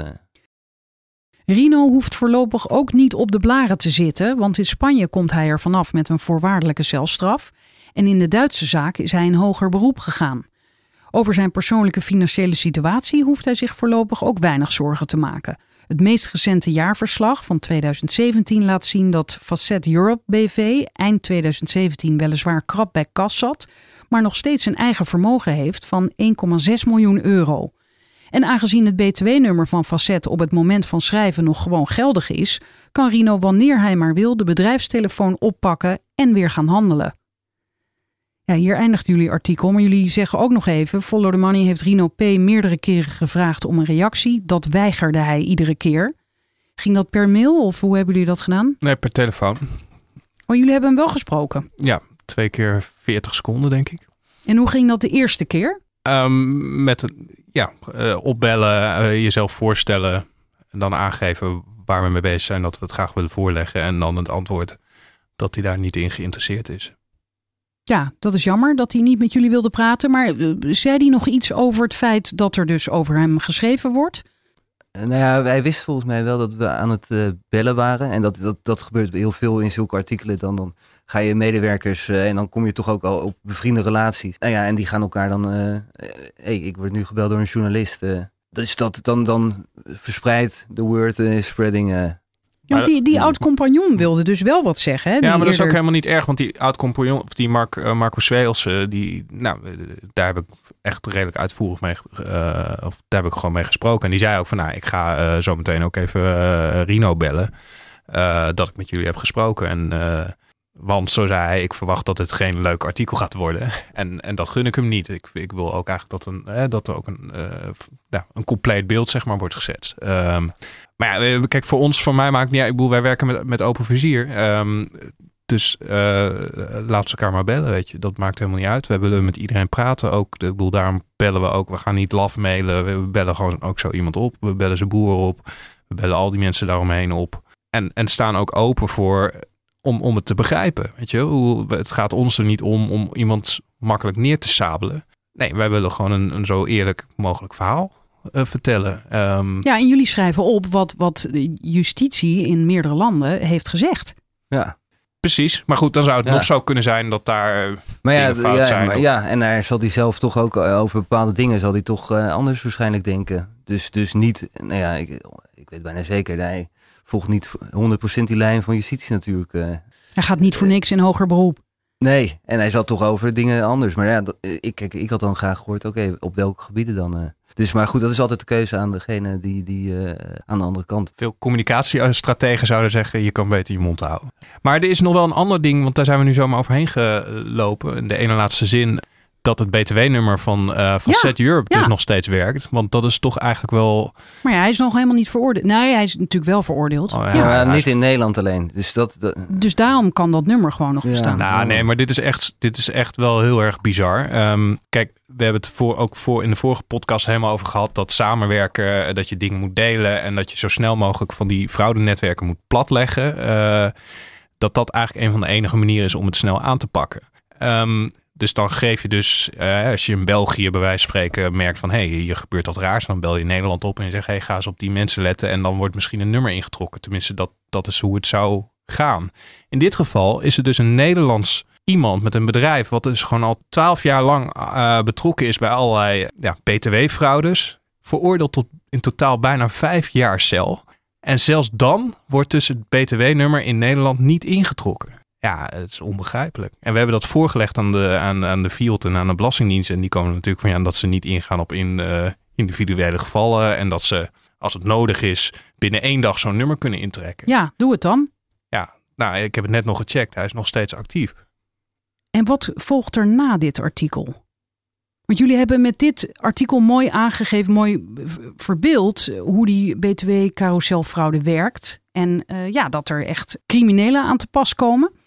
Rino hoeft voorlopig ook niet op de blaren te zitten, want in Spanje komt hij er vanaf met een voorwaardelijke celstraf. En in de Duitse zaak is hij een hoger beroep gegaan. Over zijn persoonlijke financiële situatie hoeft hij zich voorlopig ook weinig zorgen te maken. Het meest recente jaarverslag van 2017 laat zien dat Facet Europe BV eind 2017 weliswaar krap bij kas zat, maar nog steeds een eigen vermogen heeft van 1,6 miljoen euro. En aangezien het BTW-nummer van Facet op het moment van schrijven nog gewoon geldig is, kan Rino wanneer hij maar wil de bedrijfstelefoon oppakken en weer gaan handelen. Ja, hier eindigt jullie artikel, maar jullie zeggen ook nog even: Follow the Money heeft Rino P. meerdere keren gevraagd om een reactie. Dat weigerde hij iedere keer. Ging dat per mail of hoe hebben jullie dat gedaan? Nee, per telefoon. Oh, jullie hebben hem wel gesproken? Ja, twee keer 40 seconden, denk ik. En hoe ging dat de eerste keer? Um, met ja, uh, opbellen, uh, jezelf voorstellen en dan aangeven waar we mee bezig zijn, dat we het graag willen voorleggen. En dan het antwoord dat hij daar niet in geïnteresseerd is. Ja, dat is jammer dat hij niet met jullie wilde praten. Maar uh, zei hij nog iets over het feit dat er dus over hem geschreven wordt? Nou ja, wij wisten volgens mij wel dat we aan het uh, bellen waren. En dat, dat, dat gebeurt heel veel in zulke artikelen. Dan, dan ga je medewerkers en dan kom je toch ook al op bevriende relaties. Nou ja, en die gaan elkaar dan... Hé, hey, ik word nu gebeld door een journalist. dus dat dan, dan verspreidt de word spreading Ja, want die, die oud-compagnon wilde dus wel wat zeggen. Hè? Ja, maar dat is ook helemaal niet erg, want die oud-compagnon, of die Mark, eh, Marco eh, die, nou, eh, daar heb ik echt redelijk uitvoerig mee, of daar heb ik gewoon mee gesproken. En die zei ook van, nou, ik ga eh, zo meteen ook even Rino bellen, dat ik met jullie heb gesproken. En, want zo zei hij, ik verwacht dat het geen leuk artikel gaat worden. En, en dat gun ik hem niet. Ik, ik wil ook eigenlijk dat, een, eh, dat er ook een, eh, nou, een compleet beeld zeg maar, wordt gezet. Ehm, maar ja, eh, kijk, voor ons, voor mij maakt niet uit. Ik bedoel, wij werken met, met open vizier. Ehm, dus eh laat ze elkaar maar bellen, weet je. Dat maakt helemaal niet uit. We willen met iedereen praten ook. Ik bedoel, daarom bellen we ook. We gaan niet laf mailen. We bellen gewoon ook zo iemand op. We bellen zijn boeren op. We bellen al die mensen daaromheen op. En, en staan ook open voor om, om het te begrijpen. Weet je, Hoe, het gaat ons er niet om om iemand makkelijk neer te sabelen. Nee, wij willen gewoon een, een zo eerlijk mogelijk verhaal eh, vertellen. Ehm, Ja, en jullie schrijven op wat, wat de justitie in meerdere landen heeft gezegd. Ja. Precies. Maar goed, dan zou het Ja. nog zo kunnen zijn dat daar Maar ja, fout ja, zijn. maar of- ja, en daar zal hij zelf toch ook eh, over bepaalde dingen zal hij toch eh, anders waarschijnlijk denken. Dus, dus niet, nou ja, ik, ik weet bijna zeker, hij volgt niet 100% die lijn van justitie natuurlijk. eh. Hij gaat niet voor niks in hoger beroep. Nee, en hij zat toch over dingen anders. Maar ja, dat, eh, ik, kijk, ik had dan graag gehoord, oké, op welke gebieden dan? eh. Dus, maar goed, dat is altijd de keuze aan degene die, die eh, aan de andere kant. veel communicatiestrategen zouden zeggen, je kan beter je mond houden. Maar er is nog wel een ander ding, want daar zijn we nu zomaar overheen gelopen. In de ene laatste zin dat het btw-nummer van, eh van Ja, Set Europe ja. dus nog steeds werkt. Want dat is toch eigenlijk wel... Maar ja, hij is nog helemaal niet veroordeeld. Nee, hij is natuurlijk wel veroordeeld. Oh, ja. ja. maar hij niet in Nederland alleen. Dus dat, dat Dus daarom kan dat nummer gewoon nog Ja. bestaan. Nou, nee, maar dit is echt, dit is echt wel heel erg bizar. Ehm, kijk, we hebben het voor, ook voor in de vorige podcast helemaal over gehad dat samenwerken, eh, dat je dingen moet delen en dat je zo snel mogelijk van die fraudennetwerken moet platleggen. eh, dat dat eigenlijk een van de enige manieren is om het snel aan te pakken. Ehm, dus dan geef je dus, eh, als je in België bij wijze van spreken merkt van hé, hey, hier gebeurt dat raars, dan bel je Nederland op en je zegt hé, hey, ga eens op die mensen letten en dan wordt misschien een nummer ingetrokken. Tenminste, dat, dat is hoe het zou gaan. In dit geval is het dus een Nederlands iemand met een bedrijf wat dus gewoon al twaalf jaar lang eh, betrokken is bij allerlei ja, btw-fraudes. Veroordeeld tot in totaal bijna vijf jaar cel. En zelfs dan wordt dus het btw-nummer in Nederland niet ingetrokken. Ja, het is onbegrijpelijk. En we hebben dat voorgelegd aan de, aan, aan de Fiat en aan de Belastingdienst. En die komen natuurlijk van ja, dat ze niet ingaan op in, eh, individuele gevallen. En dat ze, als het nodig is, binnen één dag zo'n nummer kunnen intrekken. Ja, doe het dan. Ja, nou, ik heb het net nog gecheckt. Hij is nog steeds actief. En wat volgt er na dit artikel? Want jullie hebben met dit artikel mooi aangegeven, mooi verbeeld eh, hoe die BTW-carouselfraude werkt. En eh, ja, dat er echt criminelen aan te pas komen.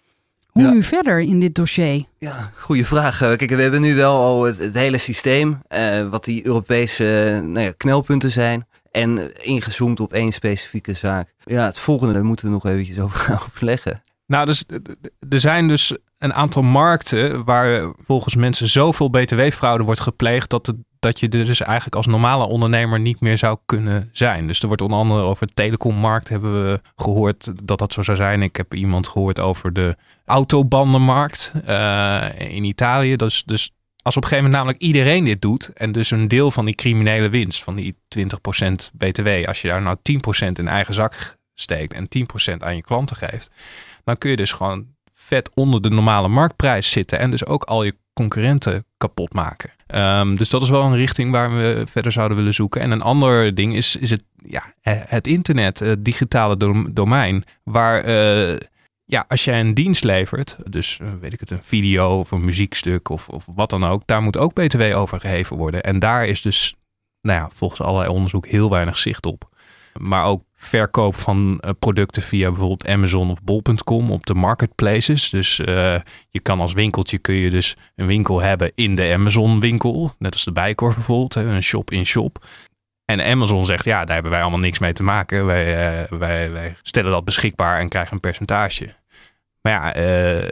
Hoe Ja. nu verder in dit dossier? Ja, goede vraag. Eh, Kijk, we hebben nu wel al het, het hele systeem, eh, wat die Europese eh, nou ja, knelpunten zijn. En ingezoomd op één specifieke zaak. Ja, het volgende daar moeten we nog eventjes over gaan overleggen. Nou, dus er zijn dus een aantal markten waar volgens mensen zoveel btw-fraude wordt gepleegd dat, het, dat je er dus eigenlijk als normale ondernemer niet meer zou kunnen zijn. Dus er wordt onder andere over de telecommarkt hebben we gehoord dat dat zo zou zijn. Ik heb iemand gehoord over de autobandenmarkt eh, in Italië. Dus, dus als op een gegeven moment namelijk iedereen dit doet en dus een deel van die criminele winst, van die 20% btw, als je daar nou 10% in eigen zak steekt en 10% aan je klanten geeft, dan kun je dus gewoon vet onder de normale marktprijs zitten en dus ook al je concurrenten kapot maken. Ehm, dus dat is wel een richting waar we verder zouden willen zoeken. En een ander ding is, is het, ja, het internet, het digitale dom- domein, waar eh, ja, als jij een dienst levert, dus eh, weet ik het, een video of een muziekstuk of, of wat dan ook, daar moet ook BTW over geheven worden. En daar is dus, nou ja, volgens allerlei onderzoek heel weinig zicht op. Maar ook verkoop van eh, producten via bijvoorbeeld Amazon of Bol.com op de marketplaces. Dus eh, je kan als winkeltje kun je dus een winkel hebben in de Amazon winkel. Net als de Bijkorf bijvoorbeeld, een shop in shop. En Amazon zegt, ja, daar hebben wij allemaal niks mee te maken. Wij, eh, wij, wij stellen dat beschikbaar en krijgen een percentage. Maar ja,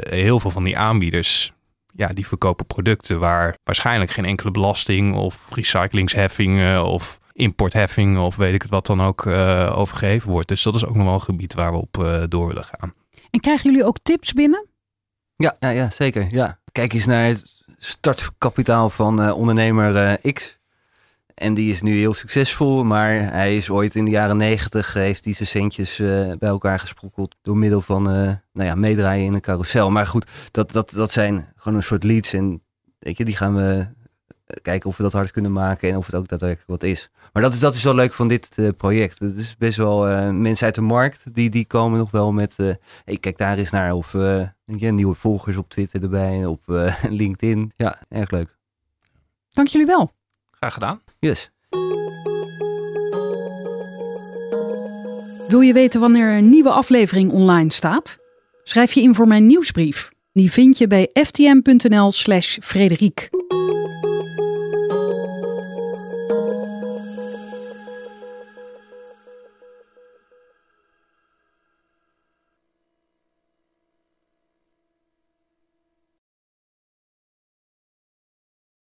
heel veel van die aanbieders, ja, die verkopen producten waar waarschijnlijk geen enkele belasting of recyclingsheffing of importheffing of weet ik het wat dan ook uh, overgegeven wordt. Dus dat is ook nog wel een gebied waar we op uh, door willen gaan. En krijgen jullie ook tips binnen? Ja, ja, ja zeker. Ja. Kijk eens naar het startkapitaal van uh, ondernemer X. En die is nu heel succesvol, maar hij is ooit in de jaren negentig, heeft hij zijn centjes eh, bij elkaar gesprokkeld door middel van, eh, nou ja, meedraaien in een carousel. Maar goed, dat, dat, dat zijn gewoon een soort leads en weet je, die gaan we kijken of we dat hard kunnen maken en of het ook daadwerkelijk wat is. Maar dat is, dat is wel leuk van dit uh, project. Het is best wel uh, mensen uit de markt, die, die komen nog wel met, uh, hey, kijk daar eens naar. Of je, nieuwe volgers op Twitter erbij, op LinkedIn. Ja, erg leuk. Dank jullie wel. Graag gedaan. Yes. Wil je weten wanneer een nieuwe aflevering online staat? Schrijf je in voor mijn nieuwsbrief. Die vind je bij ftm.nl slash Frederiek.